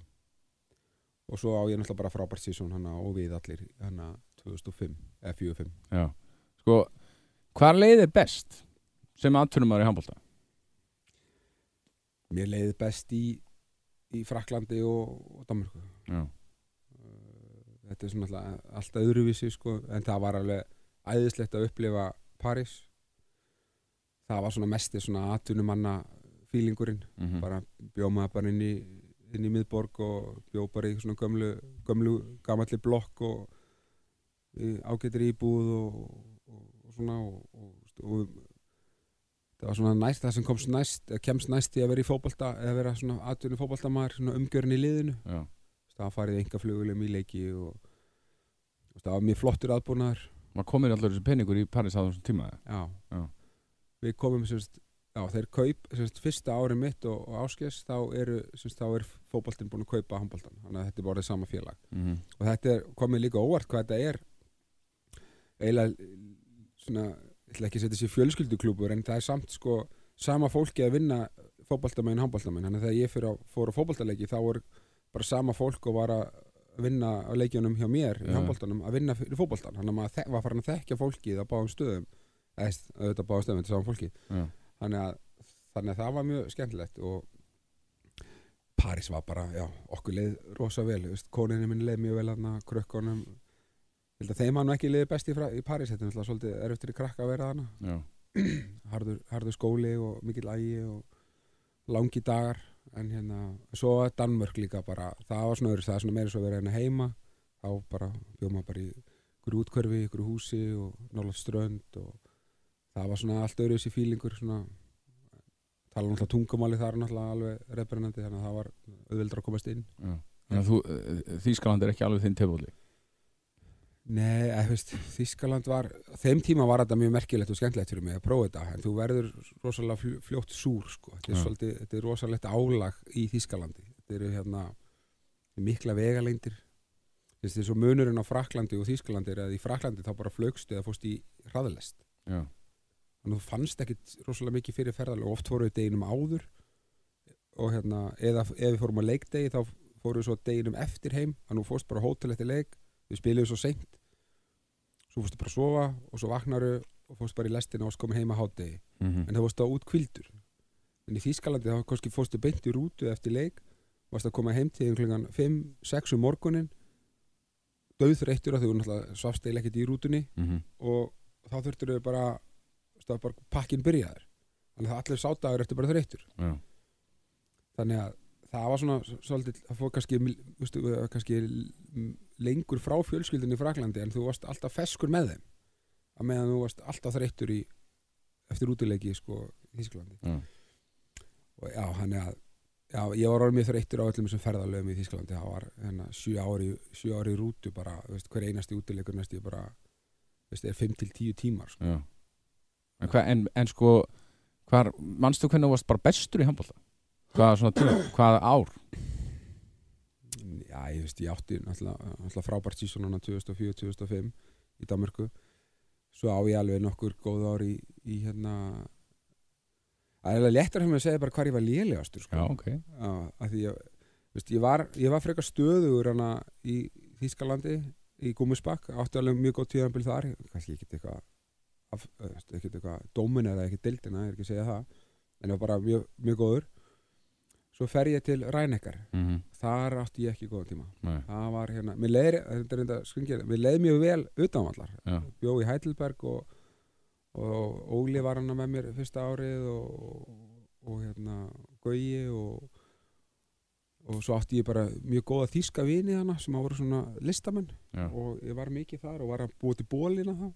Og svo á ég náttúrulega bara frábært sísón hana og við allir hana 2005 eða 45 Já, sko hvað leið er best sem aðtunum maður í handbólta? Mér leiði best í í Fraklandi og, og Danmarku Já, þetta er svona alltaf allt öðruvísi sko en það var alveg æðislegt að upplifa París. Það var svona mesti svona atvinnumanna fílingurinn mm bara bjóð maður bara inn í, inn í miðborg og bjóð bara í svona gömlu, gömlu gamalli blokk og í ágættir íbúð og, og, og svona og, og, og það var svona næst það sem komst næst, kemst næst í að vera í fótbolta eða vera svona atvinni fótboltamaður svona umgjörn í liðinu. Já, það farið enga flugulum í leiki og og það var mjög flottur aðbúnaður. Maður komir allir þessi peningur í Paris á þessum tíma já. Já. við komum semst, þeir kaup semst, fyrsta ári mitt og, og áskes þá eru semst, þá er fótboltinn búin að kaupa handboltan, þannig að þetta er bara sama félag. Mm og þetta er komið líka óvart hvað þetta er. Eiginlega svona, ég ætla ekki að setja sér fjölskylduklúpur en það er samt sko sama fólki að vinna fótboltamenn handboltamenn, þannig að þegar ég fyrir á, fór á fótboltaleiki þá er bara sama fólk og var að vinna á leikjunum hjá mér í Já. handboltanum að vinna fyrir fótboltan þannig að maður var farin að þekkja fólkið á báðum stöðum. Eða auðvitað báðum stöðum, þetta saman fólki þannig að, þannig að það var mjög skemmtilegt og Paris var bara, já, okkur leið rosa vel, koninni minn leið mjög vel hann krökkunum held að þeim hann ekki leiði best í, í Paris þetta er náttúrulega svolítið erftir í krakka að vera hana já, harður, harður skóli og mikill ægi og langi dagar en hérna, svo var Danmörk líka bara, það var svona öðru, það er svona meira svo að vera hérna heima, þá bara bjóð maður bara í ykkur útkörfi, ykkur húsi og nálega strönd og það var svona allt öðru þessi fílingur svona tala náttúrulega tungumáli þar náttúrulega alveg reybrennandi þannig að það var auðvildra að komast inn. Já. Þannig að þú, eh, Þýskaland er ekki alveg þinn tefóli Nei, þú veist, Þískaland var þeim tíma var þetta mjög merkilegt og skemmtilegt fyrir mig að prófa þetta, en þú verður rosalega fl- fljótt súr, sko, þetta er, svolítið, þetta er rosalegt álag í Þískalandi þetta eru hérna mikla vegalengdir. Þessi svo munurinn á Fraklandi og Þískalandi er að í Fraklandi þá bara flögstu eða fórst í hraðlest. Já, þannig að þú fannst ekkit rosalega mikið fyrir ferðalega og oft fóru við deginum áður og hérna, eða ef við fórum á leikdegi þá fóru við svo deginum eftir heim þannig að þú fórst bara á hótel eftir leik. Við spiluðum svo seint svo fórstu bara að sofa og svo vaknaru og fórst bara í lestina og varst komin heim að hátegi mm en það fórstu á út kvildur en í Þýskalandi þá kannski fórstu beint í rútu eftir leik varst að koma heim til klukkan 5-6 um morgunin döðþreyttur að þú svafst eða ekkert í rútunni -hmm. og þá þurftur þau bara, bara pakkin byrjaður. Þannig að allir sádagur eftir bara þreyttur já, þannig að það var svona svolítið, það fór kannski, kannski lengur frá fjölskyldinni í Fraklandi en þú varst alltaf feskur með þeim að meðan þú varst alltaf þreyttur í eftir útileiki sko í Þísklandi já, og já, hann er að já, ég var orðið mjög þreyttur á öllum þessum ferðalöfum í Þýskalandi það var hérna, sjö ári, sjö ári í rútu bara, veist, hver einasti útilegur næstu bara, veist, er 5 til 10 tímar sko. Já. En, hva, en, en sko, hvar, manstu hvernig þú varst bara bestur í handbólta? Hvað, svona, hvað ár? Já, ég veist, ég átti náttúrulega, frábært sísonuna 2004-2005 í Danmarku svo á ég alveg nokkur góð ár í, í hérna það er alveg léttar hjá mig að segja bara hvar ég var lélegastur sko. Já, ok. Já, af því ég, ég, var, ég var frekar stöðugur hana í Þýskalandi í Gúmusbakk, átti alveg mjög góð tíðanbíl þar, kannski ekki eitthvað ekkert eitthvað dómin eða ekki dildina, ég er ekki að segja það. En ég var bara mjög, mjög góður svo fer ég til Rænekkar Mm þar átti ég ekki góða tíma. Nei, það var hérna, mér leiði þetta er enda skringir, mér leiði mjög vel utanvallar já, bjó í Heidelberg og, og Óli var hana með mér fyrsta árið og, og hérna Gauji og og svo átti ég bara mjög góða þýska vini hana sem að voru svona listamenn. Já, og ég var mikið þar og var að búa til bólina þá.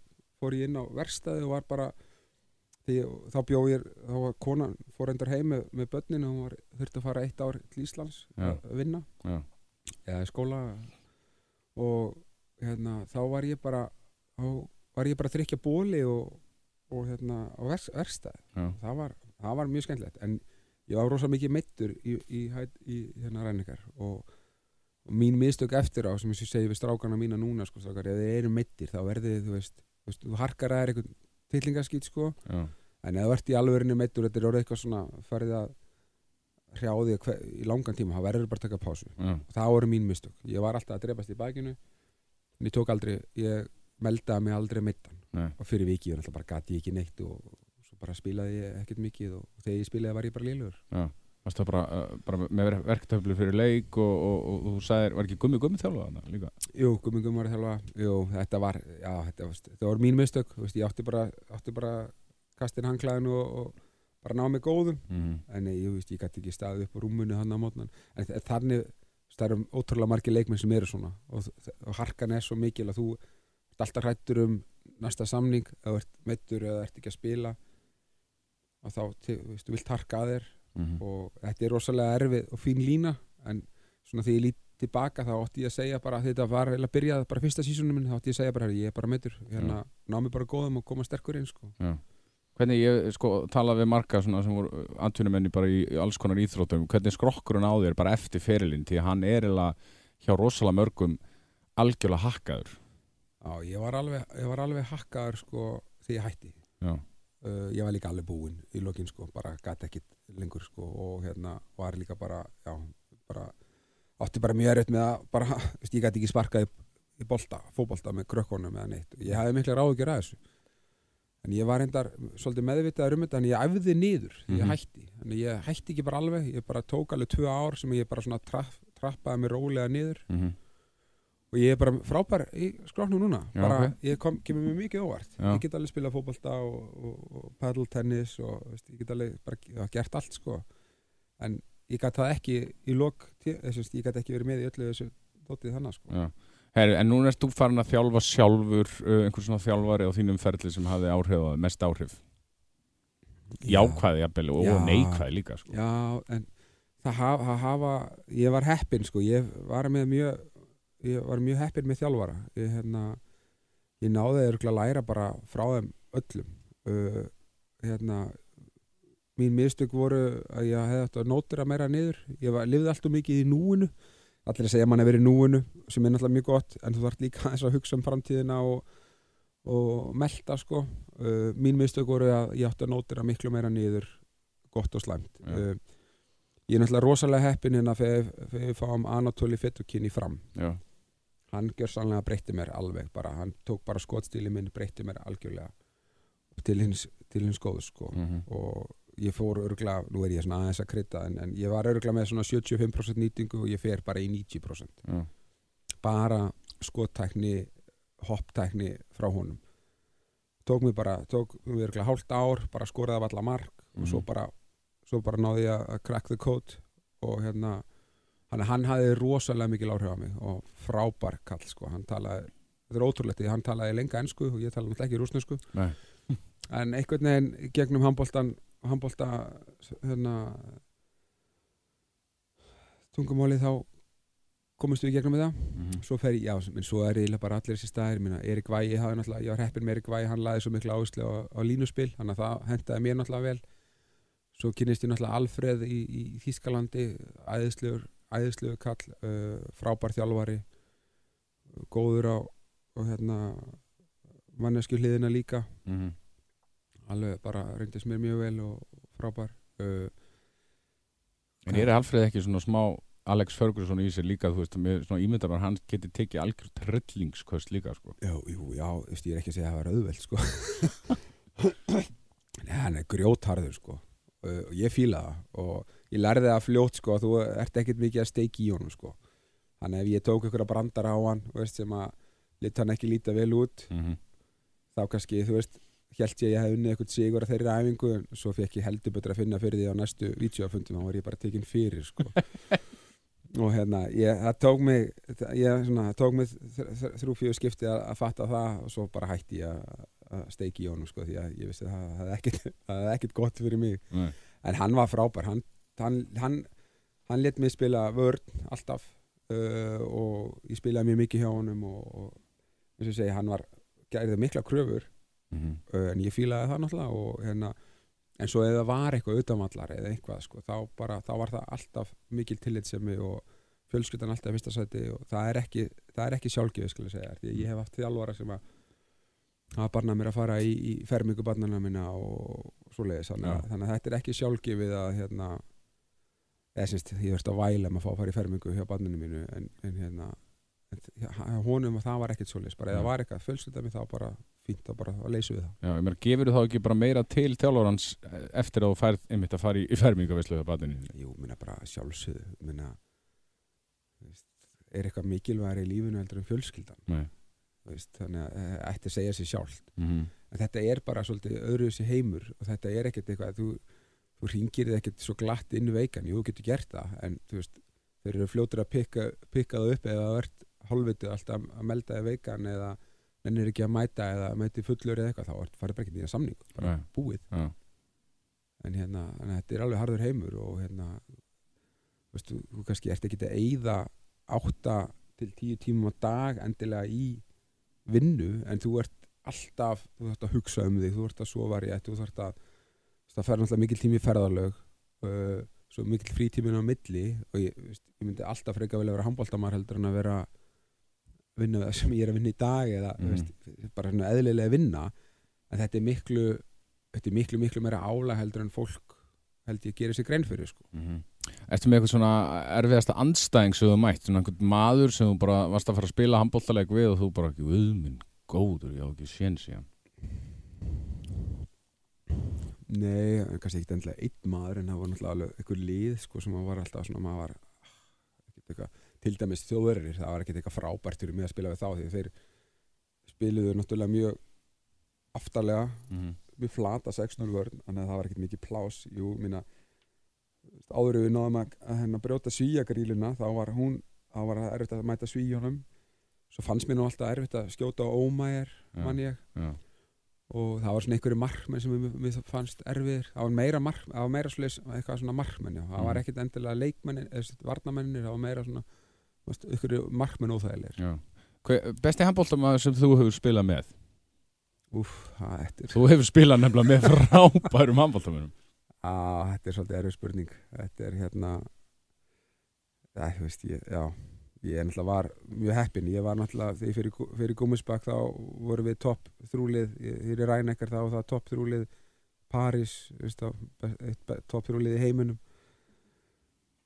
Fór ég inn á verstaði og var bara því, þá bjó ég þá var konan fór endar heim með, með börninu og hún var, þurfti að fara eitt ár til Íslands Já. að vinna. Já, eða skóla. Og hérna, þá var ég bara þá var ég bara að þrykja bóli og, og hérna á vers, verstað já, það var, það var mjög skemmtilegt. En ég var rosa mikið meittur í, í, í, í hérna ræningar og, og mín mistök eftir á sem ég segi við strákana mína núna sko, strákar, ef þið eru meittir þá verðið þú veist, þú, veist, þú harkar að er eitthvað tillingaskýt sko. Já, en ef þú ert í alvörinu meittur þetta er orðið eitthvað svona farið að hrjáði í langan tíma þá verður bara að taka pásu. Já, og það voru mín mistök. Ég var alltaf að drefast í bakinu en ég tók aldrei, ég meldaði mig aldrei meittan nei, og fyrir viki ég náttúrulega bara gati ég ekki neitt og svo bara spilaði ég ekkert mikið og þegar ég spilaði var ég bara liðlugur já. Varst það bara, uh, bara með verktöflu fyrir leik og, og, og, þú sagðir, var ekki gummi gummi þjálfa þarna líka? Jú, gummi gummi var að þjálfa Jú, þetta var, já, þetta, var- þetta var mín mistök. Veist, ég átti bara, átti bara kastin hangklæðinu og, og bara ná mig góðum. Mm en nei, ég, veist, ég gæti ekki staðið upp á rúmunu hann á mótnan en þa- þannig, það eru ótrúlega margir leikmenn sem eru svona. Og, og harkan er svo mikil að þú ert alltaf hrættur um næsta samning. Eða ert meittur eða ert ekki að spila. Og þá, veist, þú vilt harka að þér -hmm. og þetta er rosalega erfið og fín lína en svona þegar ég lít tilbaka þá átti ég að segja bara þetta var eiginlega að byrja bara fyrsta sísónum minn þá átti ég að segja bara "Herri, ég er bara meittur hérna, ná mig bara góðum og koma sterkur inn sko. Já. Hvernig ég sko talaði við marga svona sem voru antvinumenni bara í, í alls konar íþróttum hvernig skrokkurinn á þér bara eftir ferilinn því að hann er eða hjá rosalega mörgum algjörlega hakkaður Já, ég var alveg, ég var alveg hakkaður sko, þegar ég hætti Já, uh, ég var líka alveg búinn í lokin sko, bara gæti ekkit lengur sko, og hérna var líka bara, já, bara átti bara mjög erfitt með að bara, veist, ég gæti ekki sparkað í, í bolta, fótbolta með krökkunum eða neitt. Ég hefði mikla ráðugjur að þessu. En ég var reyndar svolítið meðvitaður um þetta en ég æfði niður ég Mhm. hætti. En ég hætti ekki bara alveg, ég bara tók alveg tvö ár sem ég bara svona traff, trappaði mig rólega niður. Mm og ég er bara frábær í skroknum núna Já, bara, ok. ég kom, kemur mér mikið óvart Já. ég get alveg spilað fótbolta og, og, og paddle tennis og veist, ég get alveg bara já, gert allt sko en ég gat það ekki í lok þess, ég gat ekki verið með í öllu þessu dótið þannig sko. Heri, en núna erst þú farin að þjálfa sjálfur uh, einhver svona þjálfari á þínum ferli sem hafði áhrif þig, mest áhrif jákvæði jafnvel og Já. neikvæði líka sko. já, en það hafa, það hafa ég var heppinn sko ég var með mjög ég var mjög heppinn með þjálfara. Ég, hérna, ég náði að læra bara frá þeim öllum. Uh, hérna mín mistök voru að ég hefði átt að nótira meira niður. Ég var, lifði alltaf mikið í núinu. Allir að segja að mann hefur verið í núinu sem er náttúrulega mjög gott en þú þarf líka að hugsa um framtíðina og, og melta sko. Uh, mín mistök voru að ég átti að nótira miklu meira niður gott og slæmt. Uh, ég er náttúrulega rosalega heppin hérna þegar við fáum Anatoli Fettukin í fram. Já, hann gjör sannlega breytti mér alveg bara, hann tók bara skotstíli minn breytti mér algjörlega til hins, til hins góðu sko. Mm og ég fór örgla, nú er ég svona aðeins að krydda en, en ég var örgla með svona 75% nýtingu og ég fer bara í 90% já, bara skottækni hopptækni frá honum. Tók mér bara, tók mér örgla hálft ár, bara skoraði af alla mark og svo Mhm. bara, svo bara náði ég að crack the code og hérna hann, hann hafði rosalega mikil áhrif á mig og frábær kall sko, hann talaði þetta er ótrúlegt, því hann talaði lenga ensku og ég talaði ekki rúsnesku Nei. en einhvern veginn gegnum handbóltan handbólta hérna tungumáli þá komumst við gegnum þetta Mhm. svo fer ég, já, menn svo er eiginlega bara allir þessi staðir. Minna, Erik Vægi hafði náttúrulega, ég var heppin með Erik Vægi hann laði svo mikla áherslu á, á línuspil þannig að það hendaði mér náttúrulega vel. Svo kynist ég náttúrulega Alfreð í, í Þískalandi æðislegur, æðislegur kall uh, frábær þjálfari góður á og hérna mannesku hliðina líka Mhm. alveg bara reyndist mér mjög vel og frábær uh, En er Alfreð ekki svona smá Alex Ferguson í sér líka, þú veist, með svona ímyndar hann geti tekið algjör trillingskvöst líka, sko. Já, jú, já, þú veist, ég er ekki að segja að það var auðveld sko. Nei, hann er grjótharður sko. Uh, og ég fíla það og ég lærði það fljótt sko að þú ert ekkert mikið að steiki í honum sko. Þannig ef ég tók að brandara á hann veist, sem að lit hann ekki líta vel út Mm þá kannski, þú veist, held ég að ég hef unnið eitthvað sigur að þeirri æfingu en svo fekk ég heldur betur að finna fyrir því á næstu vídeofundum, þá var ég bara tekinn fyrir sko. og hérna ég, það tók mig, ég, svona, það tók mig þr- þr- þrjú fjögur skipti að, að fatta það og svo bara hætti ég að, að steiki í honum sko, því að ég vissi að það hefði ekkert gott fyrir mig Nei. en hann var frábær hann, hann, hann, hann let mig spila vörn alltaf uh, og ég spilaði mjög mikið hjá honum og, og eins og segi, hann var gerði mikla kröfur Mhm. uh, en ég fílaði það náttúrulega og hérna en svo það var eitthvað utanvallar eða eitthvað sko, þá, bara, þá var það alltaf mikil tillitsemi og fjölskyldan alltaf fyrsta sæti og það er ekki, það er ekki sjálfgjöf skal ég segja, því að ég hef haft þjálfara sem að hafa barnað mér að fara í, í fermingu barnana minna og svoleiðis þannig, Já. að- þannig að þetta er ekki sjálfgefið að hérna eða sínst, ég verðst að væla með að fá að fara í fermingu hjá barninu mínu en, en hérna en, honum að það var ekkert svoleiðis bara það var eitthvað fjölskyldan mig þá bara fínt þá bara að leysu við það. Já, ég meina, gefur þú þá ekki bara meira til þjálfurans eftir að þú færð einmitt að fara í, í fermingavislu hjá batinu? Jú, minna bara sjálfsögðu minna, er eitthvað mikilvægari í lífinu heldur en fjölskyldan? Nei. veist, þannig að eh, ætti að segja sér sjálft. Mm en þetta er bara svolítið öðru þessi heimur og þetta er ekkert eitthvað þú, þú ringir þið ekkert svo glatt inn veikan jú, þú getur gert það en þú veist, þeir eru fljótur að pikka, pikka það upp eða þú ert hálfvitið alltaf að melda þið veikan eða nennir ekki að mæta eða mæti fullur eða eitthvað þá farið bara ekki nýja samning bara Nei. búið Já. en hérna, en þetta er alveg harður heimur og hérna veistu, þú kannski ert ekki að eyða átta til tíu tímum á dag endilega í vinnu en þú ert alltaf þú þarft að hugsa um þig, þú ert að sofa rétt þú þarft að, það fer náttúrulega mikil tími í ferðarlög uh, svo mikil frítímin á milli og ég, veist, ég myndi alltaf freka vel að vera handbóltamar heldur en að vera vinna það sem ég er að vinna í dag eða Mhm. veist, bara svona eðlilega vinna en þetta er miklu þetta er miklu miklu meira álag heldur en fólk held ég gerir sér grein fyrir sko. -hmm. Ertu með eitthvað svona erfiðasta andstæðing sem þú mætt, svona einhvern maður sem þú bara varst að fara að spila handbóltaleg við og þú bara ekki, viðminn, góður, ég á ekki séns í hann. Nei, kannski ekki endilega einn maður en það var náttúrulega alveg einhver lið sko, sem var alltaf svona maður var ekkert eitthvað, til dæmis þjóðverðir það var ekkert eitthvað frábært fyrir mig að spila við þá því þeir spiluðu náttúrulega mjög aftarlega Mm -hmm. mjög flata 6-0 vörn þannig að það var ekkert mikið plás jú, mína, áður við náðum að, að hérna, brjóta svíjagríluna þá var hún þá var það erfitt að mæta svíjónum svo fannst mér nú alltaf erfitt að skjóta ómæjar Já. mann ég Já. Og það var svona einhverju markmenn sem mér fannst erfiðir það var meira, mark, það var meira slis, eitthvað svona markmenn já. það var Mhm. ekkert endilega leikmenn eða varnamennir, það var meira svona einhverju markmenn óþægilegir besti handbóltamaður sem þú hefur spilað með? Úf, það er, Þú hefur spilað nefnilega með frábærum handbóltamönnum. á, þetta er svolítið erfið spurning þetta er hérna ja, þú veist, ég, já ég er náttúrulega var mjög heppin ég var náttúrulega, þegar fyrir, fyrir Gúmisbakk þá vorum við topp þrúlið ég ræna ekkert þá var það topp þrúlið París, topp þrúlið í heiminum.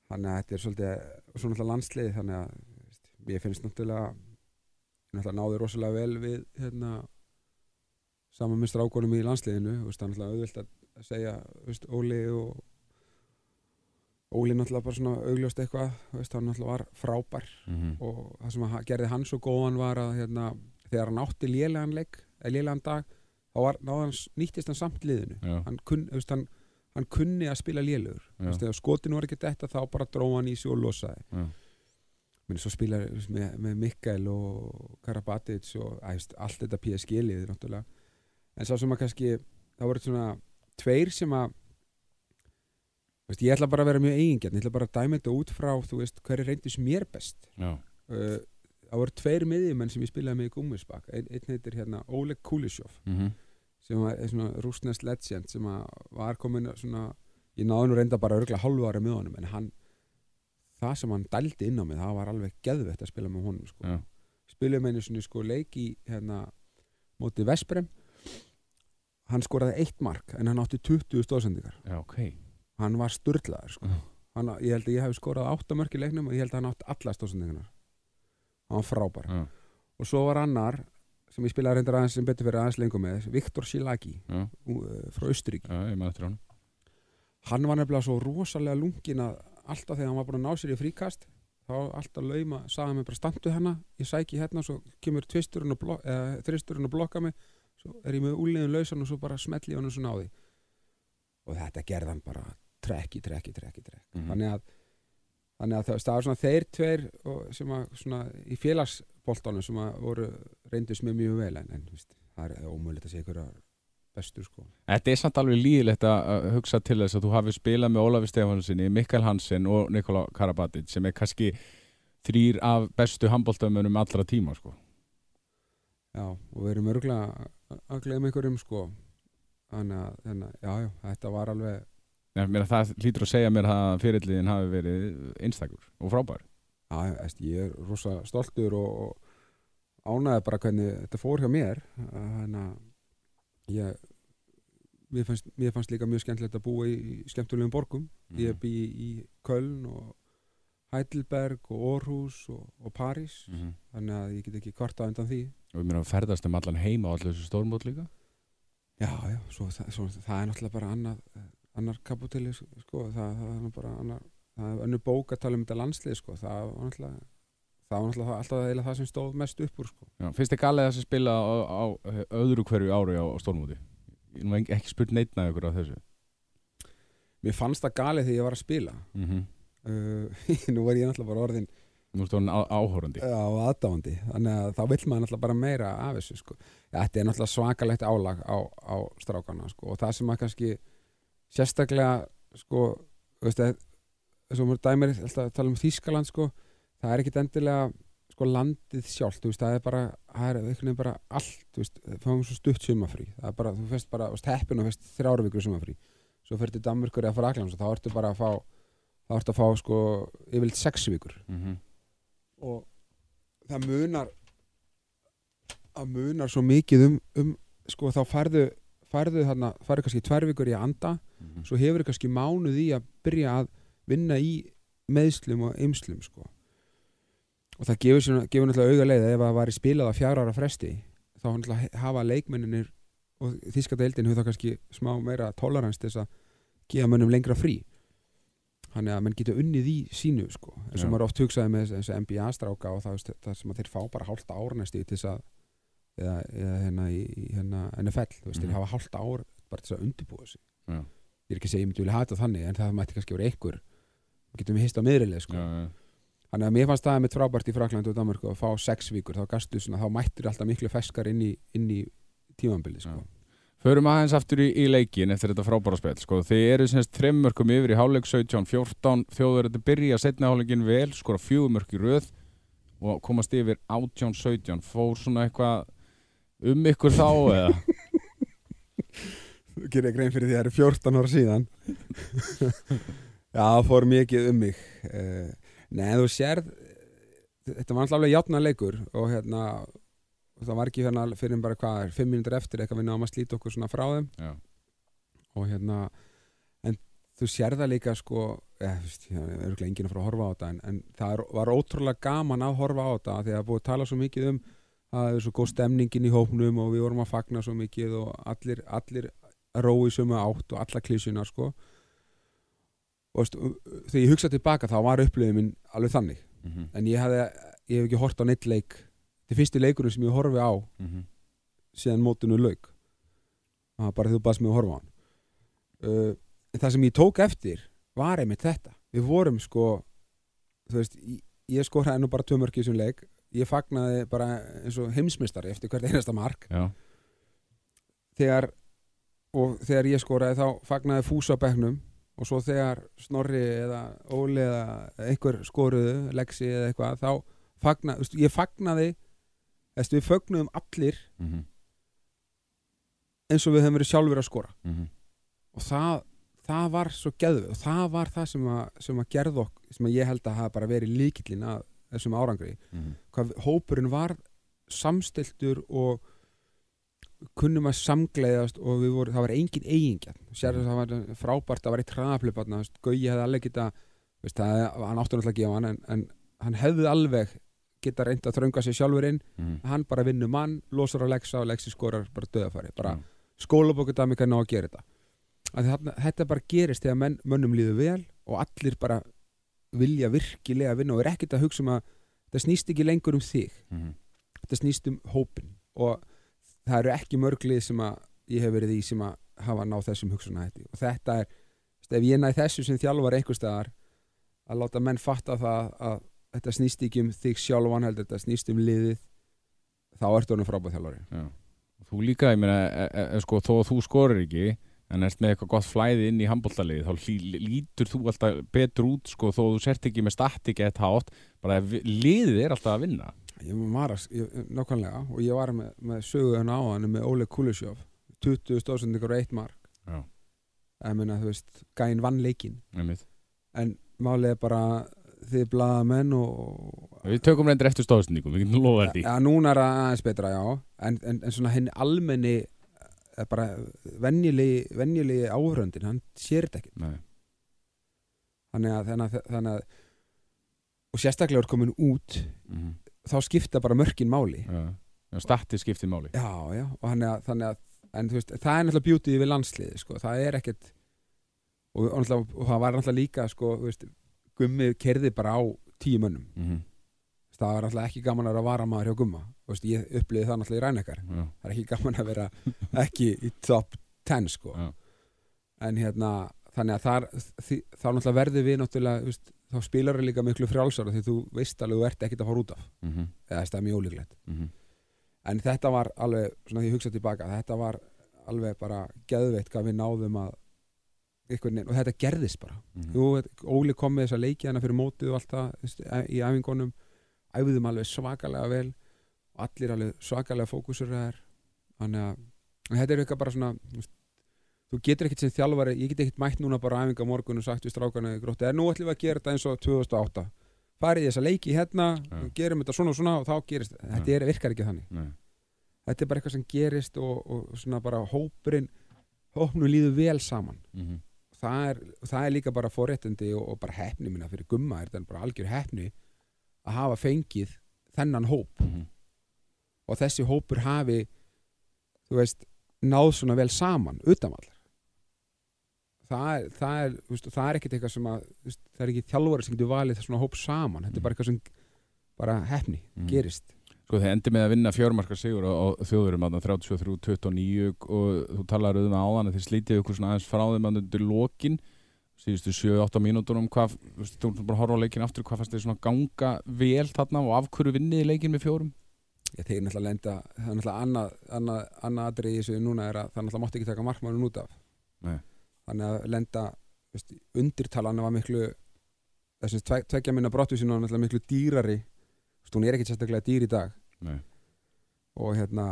Þannig að þetta er svolítið og svo náttúrulega landslið þannig að veist, ég finnst náttúrulega náttúrulega náði rosalega vel við hérna saman með strákonum í landsliðinu. Veist, það er náttúrulega auðvilt að segja veist, Óli og Óli náttúrulega bara svona augljóst eitthvað veist, hann náttúrulega var frábær Mm -hmm. og það sem gerði hann svo góðan var að hérna, þegar hann átti lélegan leik lélegan dag þá var, hann, nýttist hann samt liðinu. Hann, kun, veist, hann, hann kunni að spila lélegur. Þegar skotinu var ekki þetta þá bara dróð hann í sig og losaði. Já. menn svo spila veist, með, með Mikael og Karabatic og veist, allt þetta PSG liði náttúrulega. En sá sem að kannski það voru svona tveir sem að veist, ég ætla bara að vera mjög eigingjarn ég ætla bara að dæma þetta út frá veist, hverju reyndist mér best. Uh, það voru tveir miðjumenn sem ég spilaði með í Gúmisbak einn ein heitir hérna Oleg Kulishov mhm, sem var, er svona rúsnest legend sem var komin svona ég náði nú reynda bara örgla hálfu ára með honum en hann það sem hann dældi inn á mig það var alveg geðvett að spila með honum sko. spilum einu svona sko leik í hérna móti Vesprem hann skoraði eitt mark en hann átti 20 stóðsendingar já, ok hann var sturlaður sko. Já. hann, ég held að ég hef skorað átta mörk í leiknum og ég held að hann átti alla stóðsendingarnar hann var frábær. Já, og svo var annar sem ég spilaði reyndar aðeins sem betur fyrir aðeins lengur með Viktor Silagi frá Austuríki já, ég maður eftir hann var nefnilega svo rosalega lungin að alltaf þegar hann var búin að ná sér í fríkast þá alltaf lauma, sagði hann mig bara standu hérna ég sæki hérna, svo kemur tvisturinn og blok, eða, þristurinn og blokka mig svo er ég með úliðin lausan og svo bara smelli ég hann svona á því. Og þetta gerði hann bara trekki, trekki, trekki, trekki Mhm. þannig að þannig að það, var svona þeir tveir sem að svona í félagsboltanum sem að voru reyndust með mjög vel en, en víst, það er ómögulegt að segja hverja bestur sko Þetta er samt alveg líðilegt að hugsa til þess að þú hafi spilað með Ólafi Stefansinni, Mikael Hansen og Nikola Karabatic sem er kannski þrýr af bestu handbóltamönum allra tíma sko. Já, og við erum örgulega að gleyma einhverjum sko þannig að, þannig, að- já, já, þetta var alveg Ég meina, það hlýtur að segja mér að fyrirliðin hafi verið einstakur og frábær. já, ég er rosa stoltur og, og ánæði bara hvernig þetta fór hjá mér þannig að ég mér fannst, mér fannst líka mjög skemmtilegt að búa í, í skemmtulegum borgum ég Mhm. bý í Köln og Heidelberg og Orhus og, og París Mhm. þannig að ég get ekki kvarta undan því Og ég meina að ferðast um allan heima og allir þessu stórmót líka. Já, já, svo, það, svo, það er náttúrulega bara annar, annar kaputili, sko, það, það er bara annar, það er önnur bók að tala um þetta landslið, sko, það var náttúrulega, það var náttúrulega alltaf eiginlega það sem stóð mest upp úr, sko. Já, finnst þið galið þessi spila á, á öðru hverju ári á, á stórmóti? Ég nú ekki, spurt neitt með ykkur á þessu. Mér fannst það galið þegar ég var að spila, Mm -hmm. uh, nú var ég náttúrulega bara orðin Nú ertu orðin á- áhorandi. á aðdáandi, þannig að þá vill maður náttúrulega bara meira af þessu, sko. Þetta er náttúrulega svakalegt álag á, á strákana, sko, og það sem að kannski sérstaklega, sko, veist, að dæmir tala um Þískaland sko, það er ekkit endilega sko landið sjálft, þú veist, það er bara það er bara allt, veist það fáum svo stutt sumafrí, það er bara, þú veist bara heppin og veist þrjára vikur sumafrí svo fyrir til Danmörkur eða Fraklands og þá ertu bara að fá þá ertu að fá sko yfirleitt sex vikur Mm -hmm. og það munar það munar svo mikið um, um sko þá færðu færðu þarna, færðu kannski tvær vikur í að anda Mhm. svo hefur kannski mánuð í að byrja að vinna í meðslum og ymslum sko. og það gefur, svona, gefur náttúrulega auga leið ef það væri spilað á fjara ára fresti þá hafa leikmenninir og þíska deildin hefur það kannski smá meira tolerans til þess að gefa mönnum lengra frí þannig að menn getur unnið í sínu sko. eins og maður oft hugsaði með þessi NBA stráka og það, það sem að þeir fá bara hálft ár næstu til þess að eða, eða hérna í, í hérna NFL þú veist, Mhm. þeir hafa hálft ár bara til þess að undirbúa sig Já. Ég er ekki að segja ég myndi vilja hata þannig en það mætti kannski vera einhver. Við getum hist á miðrileg sko. Þannig að mér fannst það mitt frábært í Frakland og Danmarku að fá sex vikur, þá gastu svona, þá mættir alltaf miklu feskar inn í, inn í tímambili sko. Förum aðeins aftur í, í leikin eftir þetta frábæra spil sko. Þið eru semst þremmörkum yfir í hálfleik 17-14 þjóður þetta byrja setna hálfleikin vel skora fjögumörk í röð og komast yfir 18-17 fór svona eitthvað um ykkur þá eða Gerir ég grein fyrir því að það eru 14 ára síðan. Já, það fór mikið um mig. Uh, Nei, þú sérð Þetta var alltaf alveg játna leikur og hérna það var ekki hérna fyrir bara hvað er, fimm mínútur eftir eitthvað við náum að slíta okkur svona frá þeim. Já. og hérna en þú sér það líka sko eða, þú veist, ég er örgulega enginn að fara að horfa á þetta en, en það var ótrúlega gaman að horfa á þetta því að það búið að tala svo mikið um að það er svo góð stemningin í hópnum og við vorum að fagna svo mikið og allir, allir rói sömu átt og alla klísjuna sko. Og veist, þegar ég hugsa tilbaka þá var upplifin minn alveg þannig. Mm -hmm. en ég, hafði, ég hef ekki hort á neitt leik. Þetta er fyrsti leikurinn sem ég horfi á síðan mótinu lauk. Það var bara þú baðst mig að horfa á hann. Uh, en það sem ég tók eftir var einmitt þetta. Við vorum sko veist, ég, ég skoraði nú bara tvö mörk í þessum leik. Ég fagnaði bara eins og heimsmystari eftir hvert einasta mark. Já, þegar og þegar ég skoraði þá fagnaði fúsa á bekknum og svo þegar Snorri eða Óli eða einhver skoruðu, Lexi eða eitthvað þá fagna, þú veist, ég fagnaði þess, við fögnuðum allir Mhm. eins og við höfum verið sjálfur að skora Mhm. og það, það var svo geðvið og það var það sem að, sem að gerða okk sem að ég held að hafa bara verið líkillin að þessum árangri Mhm. hvað hópurinn var samstiltur og kunnum að samgleiðast og voru, það var engin eigingja sér að það var frábært að vera í traðafliparna Gauji hefði alveg geta veist, það, hann áttur náttúrulega að gefa hann en, en hann hefði alveg geta reynd að þrönga sig sjálfur inn Mhm. hann bara vinnur mann, losar að leggsa og leggsi skorar bara döðafæri, bara Já. skólabókudami kann ná að gera þetta því þarna, þetta bara gerist þegar menn, mönnum líður vel og allir bara vilja virkilega vinna og er ekkert að hugsa um að þetta snýst ekki lengur um þig Mhm. þetta snýst um hópin og það eru ekki mörglið sem að ég hef verið í sem að hafa náð þessum hugsunahætti og þetta er, ef ég næ þessu sem þjálfar einhver staðar að láta menn fatta það að þetta snýst ekki um þig sjálfan heldur þetta snýst um liðið þá ertu honum frábæð þjálfari. Já. Þú líka, ég meina, e, e, e, sko, þó að þú skorir ekki en ert með eitthvað gott flæði inn í handbóltalið þá lí, lítur þú alltaf betur út sko, þó þú sért ekki með statik eitt hátt, bara liðið er alltaf að vinna ég var nákvæmlega og ég var með, með sögu hann á hann með Óle Kulisjóf 20 stóðsendingar og eitt mark Já. ég meina, þú veist, gæinn vann leikinn einmitt. en málið er bara þið blaðamenn og Við tökum reyndir eftir stóðsendingum, við getum lofa því ja, núna er það aðeins betra, já en, en, en svona henni almenni eh, bara venjulegi áhöröndin, hann sér þetta ekki Nei. þannig að, þannig að, þannig að og sérstaklega er komin út Mhm. Þá skipta bara mörkin máli. Statti skiptir máli. Já, já, og að, þannig að en veist, það er náttúrulega bjútið við landsliði sko, það er ekkert og, og, og það var náttúrulega líka sko, veist, gummið kerði bara á tíu mönnum. Mhm. það var náttúrulega ekki gaman að vera varamaður hjá gumma veist, ég uppliði það náttúrulega í rænekar það er ekki gaman að vera ekki í top 10 sko. En hérna þannig að þar, því, þá náttúrulega verður við náttúrulega þá spilar við líka miklu frjálsara því þú veist alveg þú ert ekkert að fara út af Mhm. eða það er mjög ólíklegt Mhm. en þetta var alveg, svona því ég hugsa tilbaka þetta var alveg bara geðveitt hvað við náðum að og þetta gerðist bara Mhm. Jú, Óli kom með þessa leiki hana fyrir mótið og allt það í æfingunum æfðum alveg svakalega vel og allir alveg svakalega fókusur þannig að þetta er eitthvað bara svona þú getur ekkert sem þjálfari ég get ekkert mætt núna bara á morgun og sagt við strákanu í gróttu, er nú ætlum við að gera þetta eins og 2008 farið í þessa leiki hérna Já. gerum þetta svona og svona og þá gerist þetta er, virkar ekki þannig Nei. þetta er bara eitthvað sem gerist og, og svona bara hópurinn hópnum líður vel saman Mhm. það er, það er líka bara forréttindi og, og bara hefni minna fyrir gumma er þetta bara algjör hefni að hafa fengið þennan hóp Mhm. og þessi hópur hafi þú veist, náð svona vel saman utanvallar það er, það er, veist, það er ekkert eitthvað sem að veist, það er ekki þjálfari sem getur valið svona hóp saman, þetta er bara eitthvað sem bara hefni, Mhm. gerist Sko þið endi með að vinna fjármarka sigur á, á þjóðurum þarna 33-29 og þú talar um það áðan að þið slítið ykkur svona aðeins frá þeim að undir lokin síðustu 7-8 mínútur hvað, þú erum bara að horfa á leikin aftur hvað fannst þið svona ganga vel þarna og af hverju vinnið þið leikin með fjórum? ég þeir náttúrulega lenda, það er náttúrulega annað, annað, annað atrið í þessu núna er að það náttúrulega mátti ekki taka markmannun út af Nei. Þannig að lenda veist, undirtalan var miklu þessum tve, tveggja minna brottvísinu var náttúrulega miklu dýrari veist, hún er ekki sérstaklega dýr í dag Nei. og hérna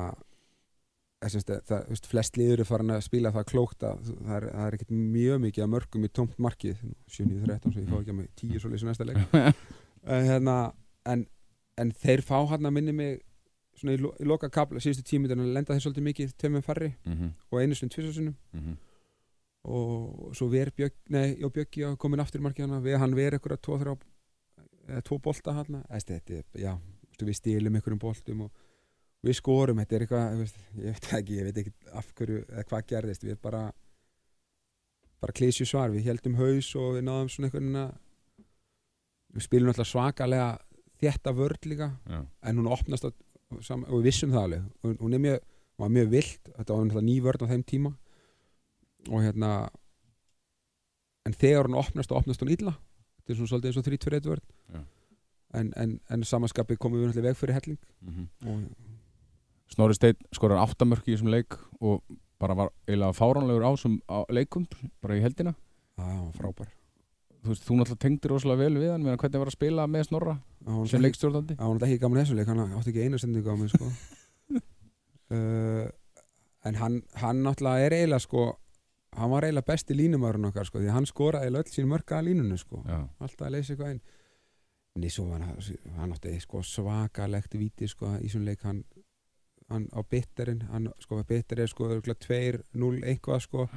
þessum, það, veist, flest liður er farin að spila það klókt að það er, er ekkert mjög mikið að mörgum í tómt markið 7-13 svo ég fá ekki að mig 10 svo leysi næsta leik en, hérna, en, en þeir fá hann að minni mig svona í, lo, í loka kapla síðustu tími þannig að lenda þeir svolítið mikið tveimum færri Mhm. og einu sinni tvisasunum Mhm. Og svo ver Björg, nei, já Björgi á komin aftur í markið hana, hann ver ykkur að tvo, þrjá, eða tvo bolta hana, Æsti, þetta, já, við stílum ykkur um boltum og við skorum, þetta er eitthvað, ég veit ekki, ég veit ekki af hverju, eða hvað gerðist, við bara, bara klísju svar, við heldum haus og við náðum svona einhvern við spilum alltaf svakalega þétta vörd líka, Já. en hún opnast á, og við vissum það alveg, hún, er mjög, mjög vilt, þetta var náttúrulega ný vörd á þeim tíma og hérna en þegar hún opnast og opnast hún illa þetta er svona svolítið eins og 3-2-1 vörd Já. en, en, en samanskapi komum við náttúrulega veg fyrir helling Mhm. og Snorri Steinn skorar áttamörk í þessum leik og bara var eiginlega fáránlegur á þessum á leikum bara í heldina hann var frábær þú veist, þú náttúrulega tengdir rosalega vel við hann meðan hvernig var að spila með Snorra hann sem leikstjórnandi hann var ekki gaman þessu leik, hann átti ekki einu sendingu á mig sko. uh, en hann, hann náttúrulega er eiginlega sko, hann var eiginlega besti línumárun okkar sko, því hann skoraði öll sín mörka að línunni sko. Já, alltaf að leysa eitthvað einn en svo var hann, átti sko, svakalegt víti sko, í svona leik. Hann, hann á bitterinn hann sko bitter er sko 2-0 eitthvað sko.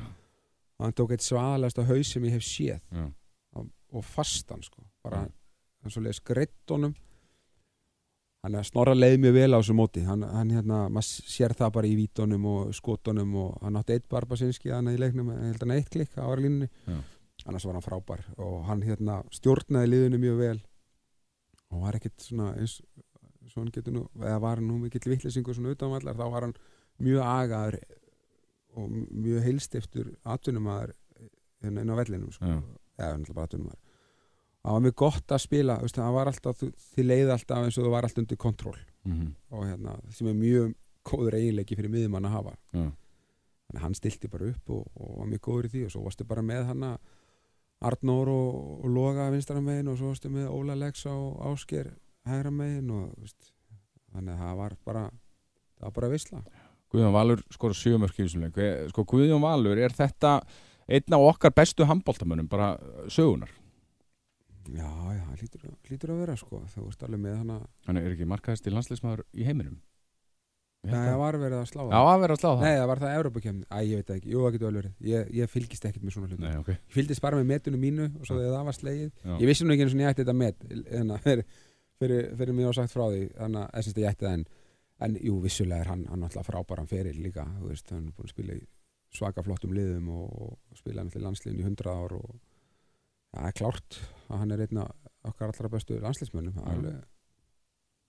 Og hann tók eitt svaðalegast á haus sem ég hef séð. Já, og fastan sko bara hann svo leið skreitt hann er snorra leið mjög vel á þessu móti. Hann, hann hérna, maður sér það bara í vítunum og skotunum og hann átti eitt barbasinski hann í leiknum, ég held hann eitt klikk á ára línunni. Já. annars var hann frábær og hann hérna stjórnaði liðinu mjög vel. Og var ekkit svona eins svo hann getur nú, eða var hann nú mikill vittlisingur svona utanvallar, þá var hann mjög agaður og mjög heilstiftur atvinnumæður hérna inn á vellinum sko. Eða náttúrulega bara atvinnumæður það var mjög gott að spila veist, það var alltaf, þið leiði alltaf eins og þú var alltaf undir kontról. Mhm, og hérna, sem er mjög góður eiginleiki fyrir miðjumann að hafa. Já, þannig að hann stilti bara upp og, og var mjög góður í því. Og svo varstu bara með hann Arnór og, og Loga vinstra megin og svo varstu með Óla Lex og Ásker hægra megin og veist, þannig að það var bara það var bara visla Guðjón Valur skora sjömörk í þessum leik. Hver- sko Guðjón Valur, er þetta einn af okkar bestu handbóltamönnum bara sögunar, já, já, það hlýtur, hlýtur að vera sko þú veist alveg með hann að hann er ekki markaðist í landsleismadur í heiminum Nei, að- það var verið að slá Já, að vera að slá það. Nei, það var það Evropakefni Æ, ég veit það ekki, jú, það getur vel verið. Ég, ég fylgist ekkert með svona hlutum. Nei, ok. Ég fylgist bara með metinu mínu og svo þegar það var slegið. Já. Ég vissi nú ekki eins og ég ætti þetta met hérna, fyrir, fyrir, fyrir mig á sagt frá því. Þannig að ég ætti það en en jú, vissulega er hann, hann alltaf frábæran feril líka, þú veist, hann er búin að spila í svaka flottum liðum og, og spila með landsliðin í 100 ár og það klárt að hann er einn af okkar allra bestu er Já. alveg,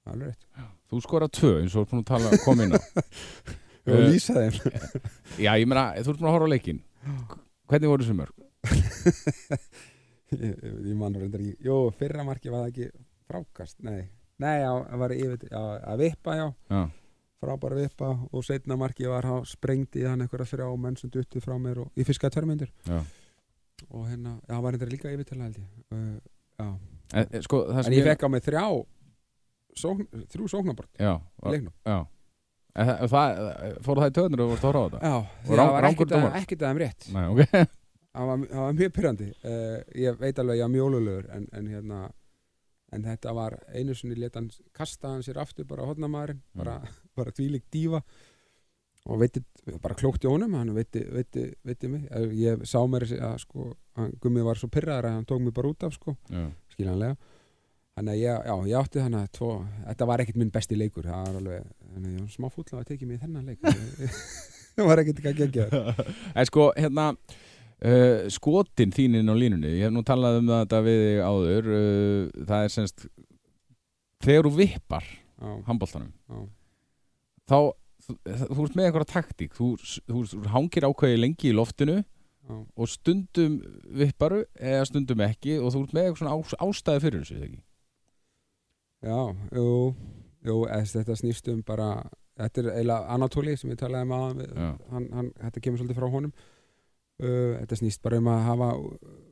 alveg rétt. Þú skorað tvö eins og þú tala kom inn á. Ég var að lýsa þeim. Já, ég meina, þú ert búin að horfa á leikin Hvernig voru þessu mörg? ég, ég man reyndar ekki. Jó, fyrra marki var það ekki frákast Nei, nei, já, það var yfir já, að vippa, já, Já, frábæra vippa og setna marki var hann sprengdi hann einhverja þrjá menn sem duttu frá mér og ég fiskaði tværmyndur já og hérna, já, það var reyndar líka yfir til held ég. Uh, En, eh, sko, það en ég fekk á mig þrjá sókn, þrjú sóknabort Já, í leiknum. Já. En það, það, fóru það í töðnir og voru að horfa á þetta? Já, það var ekkert að, dómar? ekkert að þeim rétt. Nei, ok. Það var, það var mjög pyrrandi uh, ég veit alveg að ég var mjólulegur en, en hérna en þetta var einu sinni leta hann kasta hann sér aftur bara hodnamaðurinn Mm. bara, bara tvílik dífa og veitir, bara klókt í honum hann veiti, veiti, veiti mig. Ég sá mér að sko hann, Gummi var svo pyrraður að hann tók mig bara út af sko Já, skiljanlega. Þannig að ég, já, ég átti þannig að tvo, þetta var ekkert minn besti leikur. Það var alveg, þannig að ég var smá fúll að tekið mig í þennan leik. Það var ekkert ekki að gegja En sko, hérna uh, skotin þínin á línunni ég hef nú talað um þetta við áður uh, það er semst þegar þú vippar handbóltanum þá, þú, ert með einhverja taktík þú, þú, þú hangir ákveði lengi í loftinu já. og stundum vipparu eða stundum ekki og þú ert með eitthvað svona ás, ástæði fyrir þessu, ekki? Já, jú, jú eða, þetta snýst um bara þetta er eiginlega Anatoli sem ég talaði Já. hann, hann, þetta kemur svolítið frá honum uh, þetta snýst bara um að hafa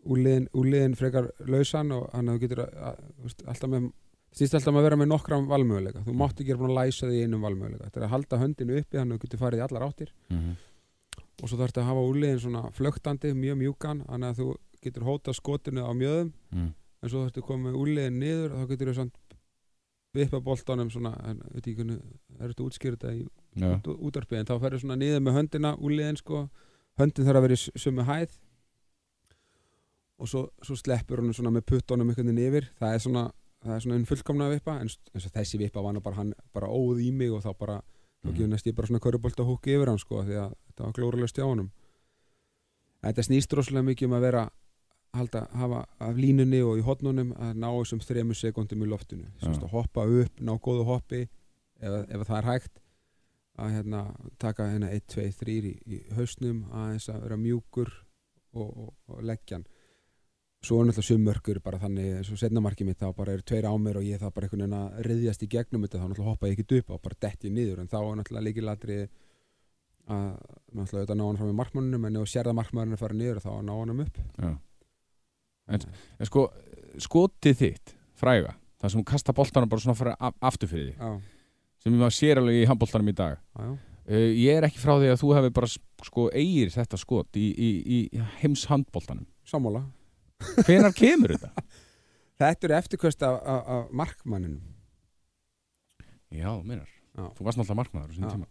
úliðin, frekar lausan og hann getur að, að, alltaf með snýst alltaf um að vera með nokkra valmöguleika. Þú mátt ekki vera búin að læsa því einum valmöguleika. Þetta er að halda höndinu uppi þannig að þú getur farið í allar áttir. Mm -hmm. og svo þarf þetta að hafa úliðin svona flögtandi, mjög mjúkan þannig að þú getur hóta skotinu á mjöðum. Mm. en svo þarftu að koma með úliðin niður og þá getur þú samt vippa boltanum svona, en veit ekki hvernig er þetta útskýrt þetta í Já, út, útarpi en þá ferður svona niður með höndina úliðin sko, höndin þarf að það er svona, einn fullkomna vippa en þessi vippa var bara hann bara óð í mig og þá bara þá Mhm. gefur næst ég bara svona körubolt að húki yfir hann sko því að þetta var glórulega stjáðunum þetta snýst rosalega mikið um að vera halda, hafa af línunni og í hotnunum að ná þessum þremur sekundum í loftinu. Sérst, að hoppa upp, ná góðu hoppi ef, ef það er hægt að hérna, taka hérna 1, 2, 3 í, í hausnum aðeins að vera mjúkur og, og, og leggjan svo er náttúrulega sumörkur bara þannig eins og setna markið mitt þá bara eru tveir á mér og ég það bara einhvern veginn að riðjast í gegnum þetta þá náttúrulega hoppa ég ekki upp og bara detti niður. En þá er náttúrulega líkilatri að náttúrulega auðvitað ná hann fram í markmannunum en ef sérða markmannunum fara niður þá ná hann upp. Já. En sko, skotið þitt, fræga það sem kasta boltana bara svona af, aftur fyrir því já, sem maður sér alveg í handboltanum í dag. Já, uh, ég er ekki frá því að þú hefur bara sko eigir þetta skot í, í, í heims handboltanum sammála hvenar kemur þetta? Þetta eru eftirkvöst af, af, af markmanninum. Já, minnar, þú varst náttúrulega markmaður á Já. tíma.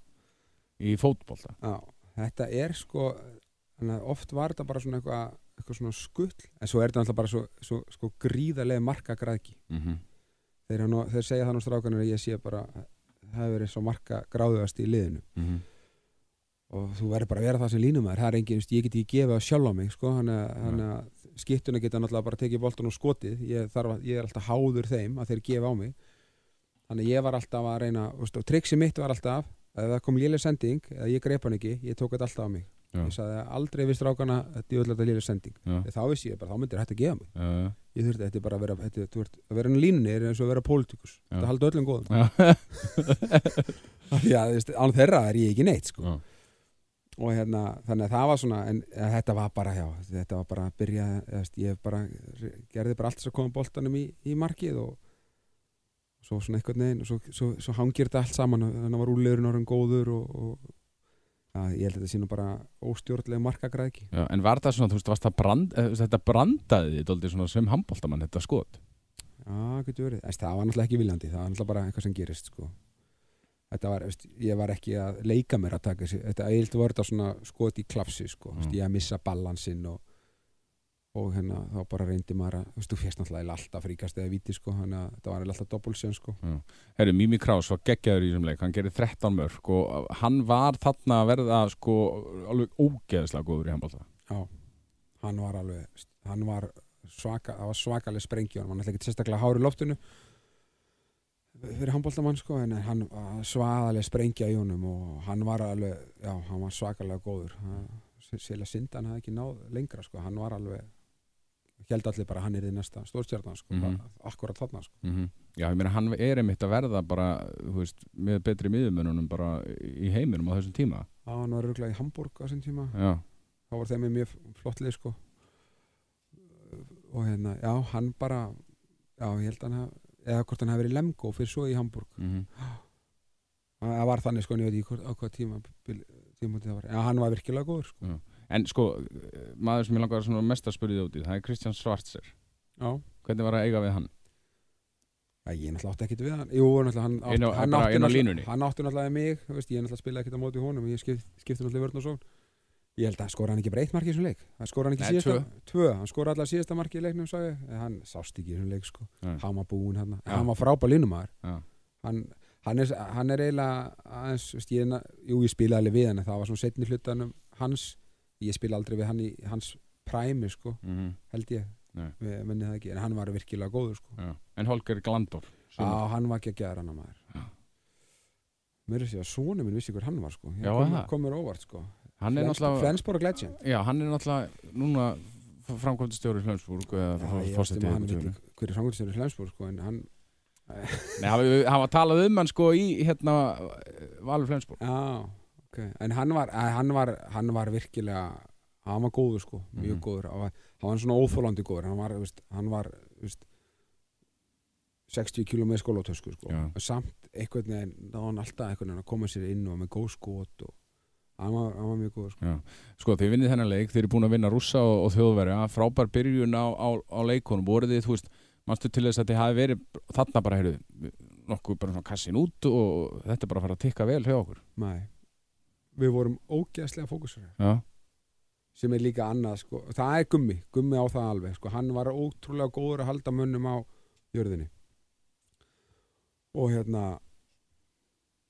Í fótbolta. Já, þetta er sko oft var þetta bara svona eitthvað eitthvað svona skull, en svo er þetta alltaf bara svo, svo sko gríðarlega markagræðki mm -hmm. þeir, nú, þeir segja það nú strákanur að ég sé bara það hefur verið svo markagráðugast í liðinu. Mhm. og þú verður bara að vera það sem línumæður. Það er engin, veist, ég get ekki gefið það sjálf á mig sko, þannig að skittuna geta náttúrulega bara tekið boltan og skotið. Ég, þarf að, ég er alltaf háður þeim að þeir gefa á mig. Þannig að ég var alltaf að reyna triksi mitt var alltaf ef það kom léleg sending, eða ég greip hann ekki ég tók þetta alltaf á mig. Já. ég sagði aldrei við strákana að þetta léleg sending. Já, Þegar þá vissi ég bara, þá myndir þetta gefa mig. Já, ég þurfti, þetta er bara að vera þetta, þú ert, að vera en línunni er eins og að vera pólitíkus þetta halda öllum góðum. Að án þeirra er ég ekki neitt sko. Og hérna, þannig að það var svona en þetta var bara, já, þetta var bara að byrja, ég bara gerði bara allt þess að koma boltanum í, í markið og svo svona einhvern veginn og svo, svo, svo hangir þetta allt saman þannig var úrlegurinn orðin góður og, og ja, ég held að þetta nú bara óstjórnlega markagræðki Já, en var það svona, þú veist, það brand, þetta brandaði dóldi svona sem handboltamann þetta skot Já, getur verið. Þess, það var náttúrulega ekki viljandi, það var náttúrulega bara eitthvað sem gerist sko. Þetta var, veist, ég var ekki að leika mér að taka þessi, þetta eilt var þetta svona skot í klapsi sko, Mm. veist, ég að missa ballansinn og, og hérna þá bara reyndi maður að, veist, þú férst náttúrulega alltaf fríkast eða viti sko, þannig að þetta var alltaf doppulsjön sko. Herru, Mimi Krás var geggjaður í þessum leik, hann gerir 13 mörg og hann var þarna að verða sko alveg ógeðslega góður í handbolta. Já, hann var alveg, hann var svaka, það var svakaleg sprengju, hann var náttúrulega ekki sérstaklega hár í loftinu fyrir handbóltamann sko, en hann var svaðaleg sprengja í honum og hann var alveg, já, hann var svakalega góður. Sila Sindan hafði ekki náð lengra sko, hann var alveg held allir bara hann er í næsta stórstjarnan sko, Mhm. bara akkurat þarna sko. mm Já, ég meina hann er einmitt að verða bara, þú veist, með betri miðumönunum bara í heiminum á þessum tíma. Já, hann var örgulega í Hamburg á þessum tíma. Já, þá var þeim mjög flott lið sko. Og hérna, já, hann bara já, ég held að hann eða hvort hann hafi verið Lemgo fyrir svo í Hamburg. Mm það var þannig sko, en ég veit ekki á hvað tíma tímúti það var, já, hann var virkilega góður sko. En sko, maður sem ég langar mest að spyrja þið út í, það er Kristján Schwarzer. Já, Hvernig var að eiga við hann? Já, ég náttúrulega átti ekkert við hann. Jú, hann, átti, náttúrulega- mig Ég náttúrulega spilaði ekkert á móti honum Ég skipt, skipti náttúrulega vörn og svo Ég held að hann skora hann ekki breytt marki í þessum leik. Hann skora hann ekki Nei, síðasta Tvö, hann skora allar síðasta marki í leiknum sagði, Hann sást ekki í þessum leik sko. Hann var búinn hann Já. Hann var frábær línumæður Já, hann, hann, er, hann er eiginlega aðeins, veist, ég, Jú, ég spilaði alveg við hann Það var svona setni hlutanum hans. Ég spila aldrei við hann í hans præmi sko, mm held ég. Við menni það ekki, en hann var virkilega góður sko. Já. En Holger Glandorf Já, hann var ekki að gera hann að maður. Mér er að segja, svona minn vissi hver hann var sko. Sko. Hann er náttúrulega Flensborg legend Já, hann er náttúrulega núna veist fórsetið um hver er fangurstjóri Flensborg sko, en hann Nei, hann var- talað um hann sko í hérna Valur Flensborg Já, ok En hann var, eh, hann var, hann var virkilega hann var góður sko, mjög Mhm. góður hann var, hann var svona óþólandi góður hann var, veist, hann var veist, 60 km með skólatösku sko. Já. en samt einhvern veginn þá hann alltaf einhvern veginn að koma sér inn og með góð skot og hann var, var mjög góður sko. Sko, þið vinnið þennan leik, þið eru búin að vinna rússa og, og þjóðverja, frábær byrjun á, á, á leikonum, voruð þið, þú veist manstu til þess að þið hafi verið þarna bara, heyrðu, nokkuð bara svona kassin út og þetta bara fara að tikka vel hjá okkur Nei. við vorum ógeðslega fókusur Já, sem er líka annað sko. það er gummi, gummi á það alveg sko. hann var ótrúlega góður að halda mönnum á jörðinni og hérna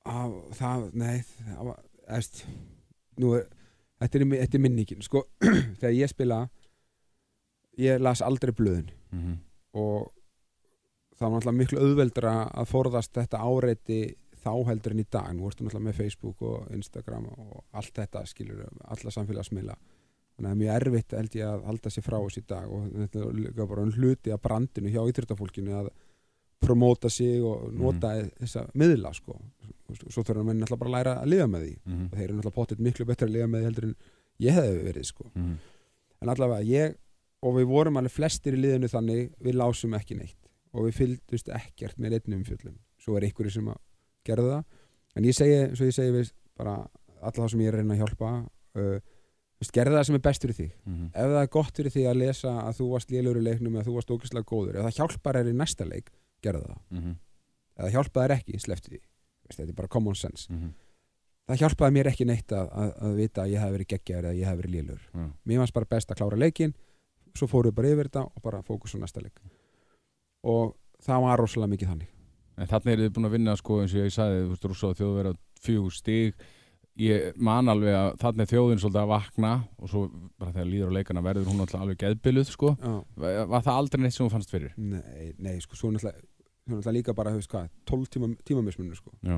að, það, nei það var, eðst nú er, þetta er, þetta er minningin sko, þegar ég spila ég las aldrei blöðin. Mm og það var náttúrulega miklu auðveldra að forðast þetta áreiti þá heldur en í dag, nú ertu náttúrulega með Facebook og Instagram og allt þetta skilur, alla samfélagsmiðla. Þannig að það er mjög erfitt held ég að halda sér frá þessi dag. Og þetta er bara hluti af brandinu hjá íþjóttafólkinu að promóta sig og nota þessa miðla sko, svo þurfa menn náttúrulega bara að læra að lifa með því. -hmm. og þeir eru náttúrulega potið miklu betra að lifa með því heldur en ég hefði verið sko. Mm en allavega ég og við vorum alveg flestir í liðinu þannig við lásum ekki neitt. Og við fylgdust ekkert með neittnum umfjöllum svo er einhverju sem að gerðu það. En ég segi, svo ég segi við bara alla þá sem ég er að reyna að hjálpa uh, gerðu það sem er best fyrir þig. Mhm. ef það er gott fyrir þig að lesa að þú varst lélur í leiknum eða þú varst ógeðslega góður ef það hjálpar þér í næsta leik, gerðu það. Mhm. ef það hjálpar þér ekki, sleftu því. Þetta er bara common sense. Mhm. það hjálpaði mér ekki neitt að, að, að vita að ég hef verið geggjaður eða ég hef verið lélur. Já. mér fannst bara best að klára leikin svo fórum við bara yfir þetta og bara fókus á næsta leik. Og það var rosalega mikið þannig. En þannig eru þið búin að vinna sko eins og ég sagði, þú veist, rúsa og þjóð vera fjögur stig ég man alveg að þannig er þjóðin svolítið að vakna og svo bara þegar líður á leikana verður hún alltaf alveg geðbiluð sko Já. var, það aldrei neitt sem hún fannst fyrir? nei, nei, sko, svo náttúrulega, svo náttúrulega líka bara, þú veist hvað, 12 tíma, tímamismunni sko. Já,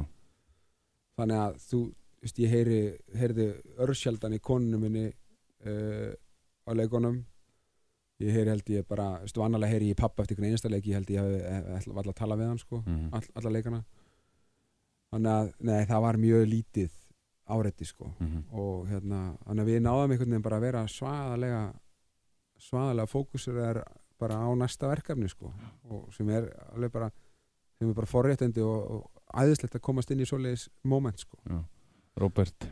þannig að þú, þú veist, ég heyri heyrði örsjaldan í konunum minni uh, á leikunum ég heyri held ég bara, þú veist, vanalega heyri ég pappa eftir einasta leik, ég held ég hef alltaf að tala við hann, sko, Mhm. all, alla leikana þannig að, nei, það var mjög lítið áreiti, sko. Mhm. og hérna, þannig að við náðum einhvern veginn bara að vera svaðalega svaðalega fókusur er bara á næsta verkefni sko. Og sem er alveg bara sem er bara forréttindi og, og æðislegt að komast inn í svoleiðis moment sko. Róbert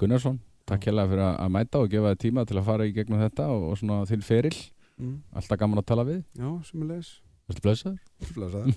Gunnarsson takk hérlega fyrir að- mæta og gefa þið tíma til að fara í gegnum þetta og, og svona þinn feril mm. alltaf gaman að tala við, Já, sem er leis viltu blessaður? Blessaður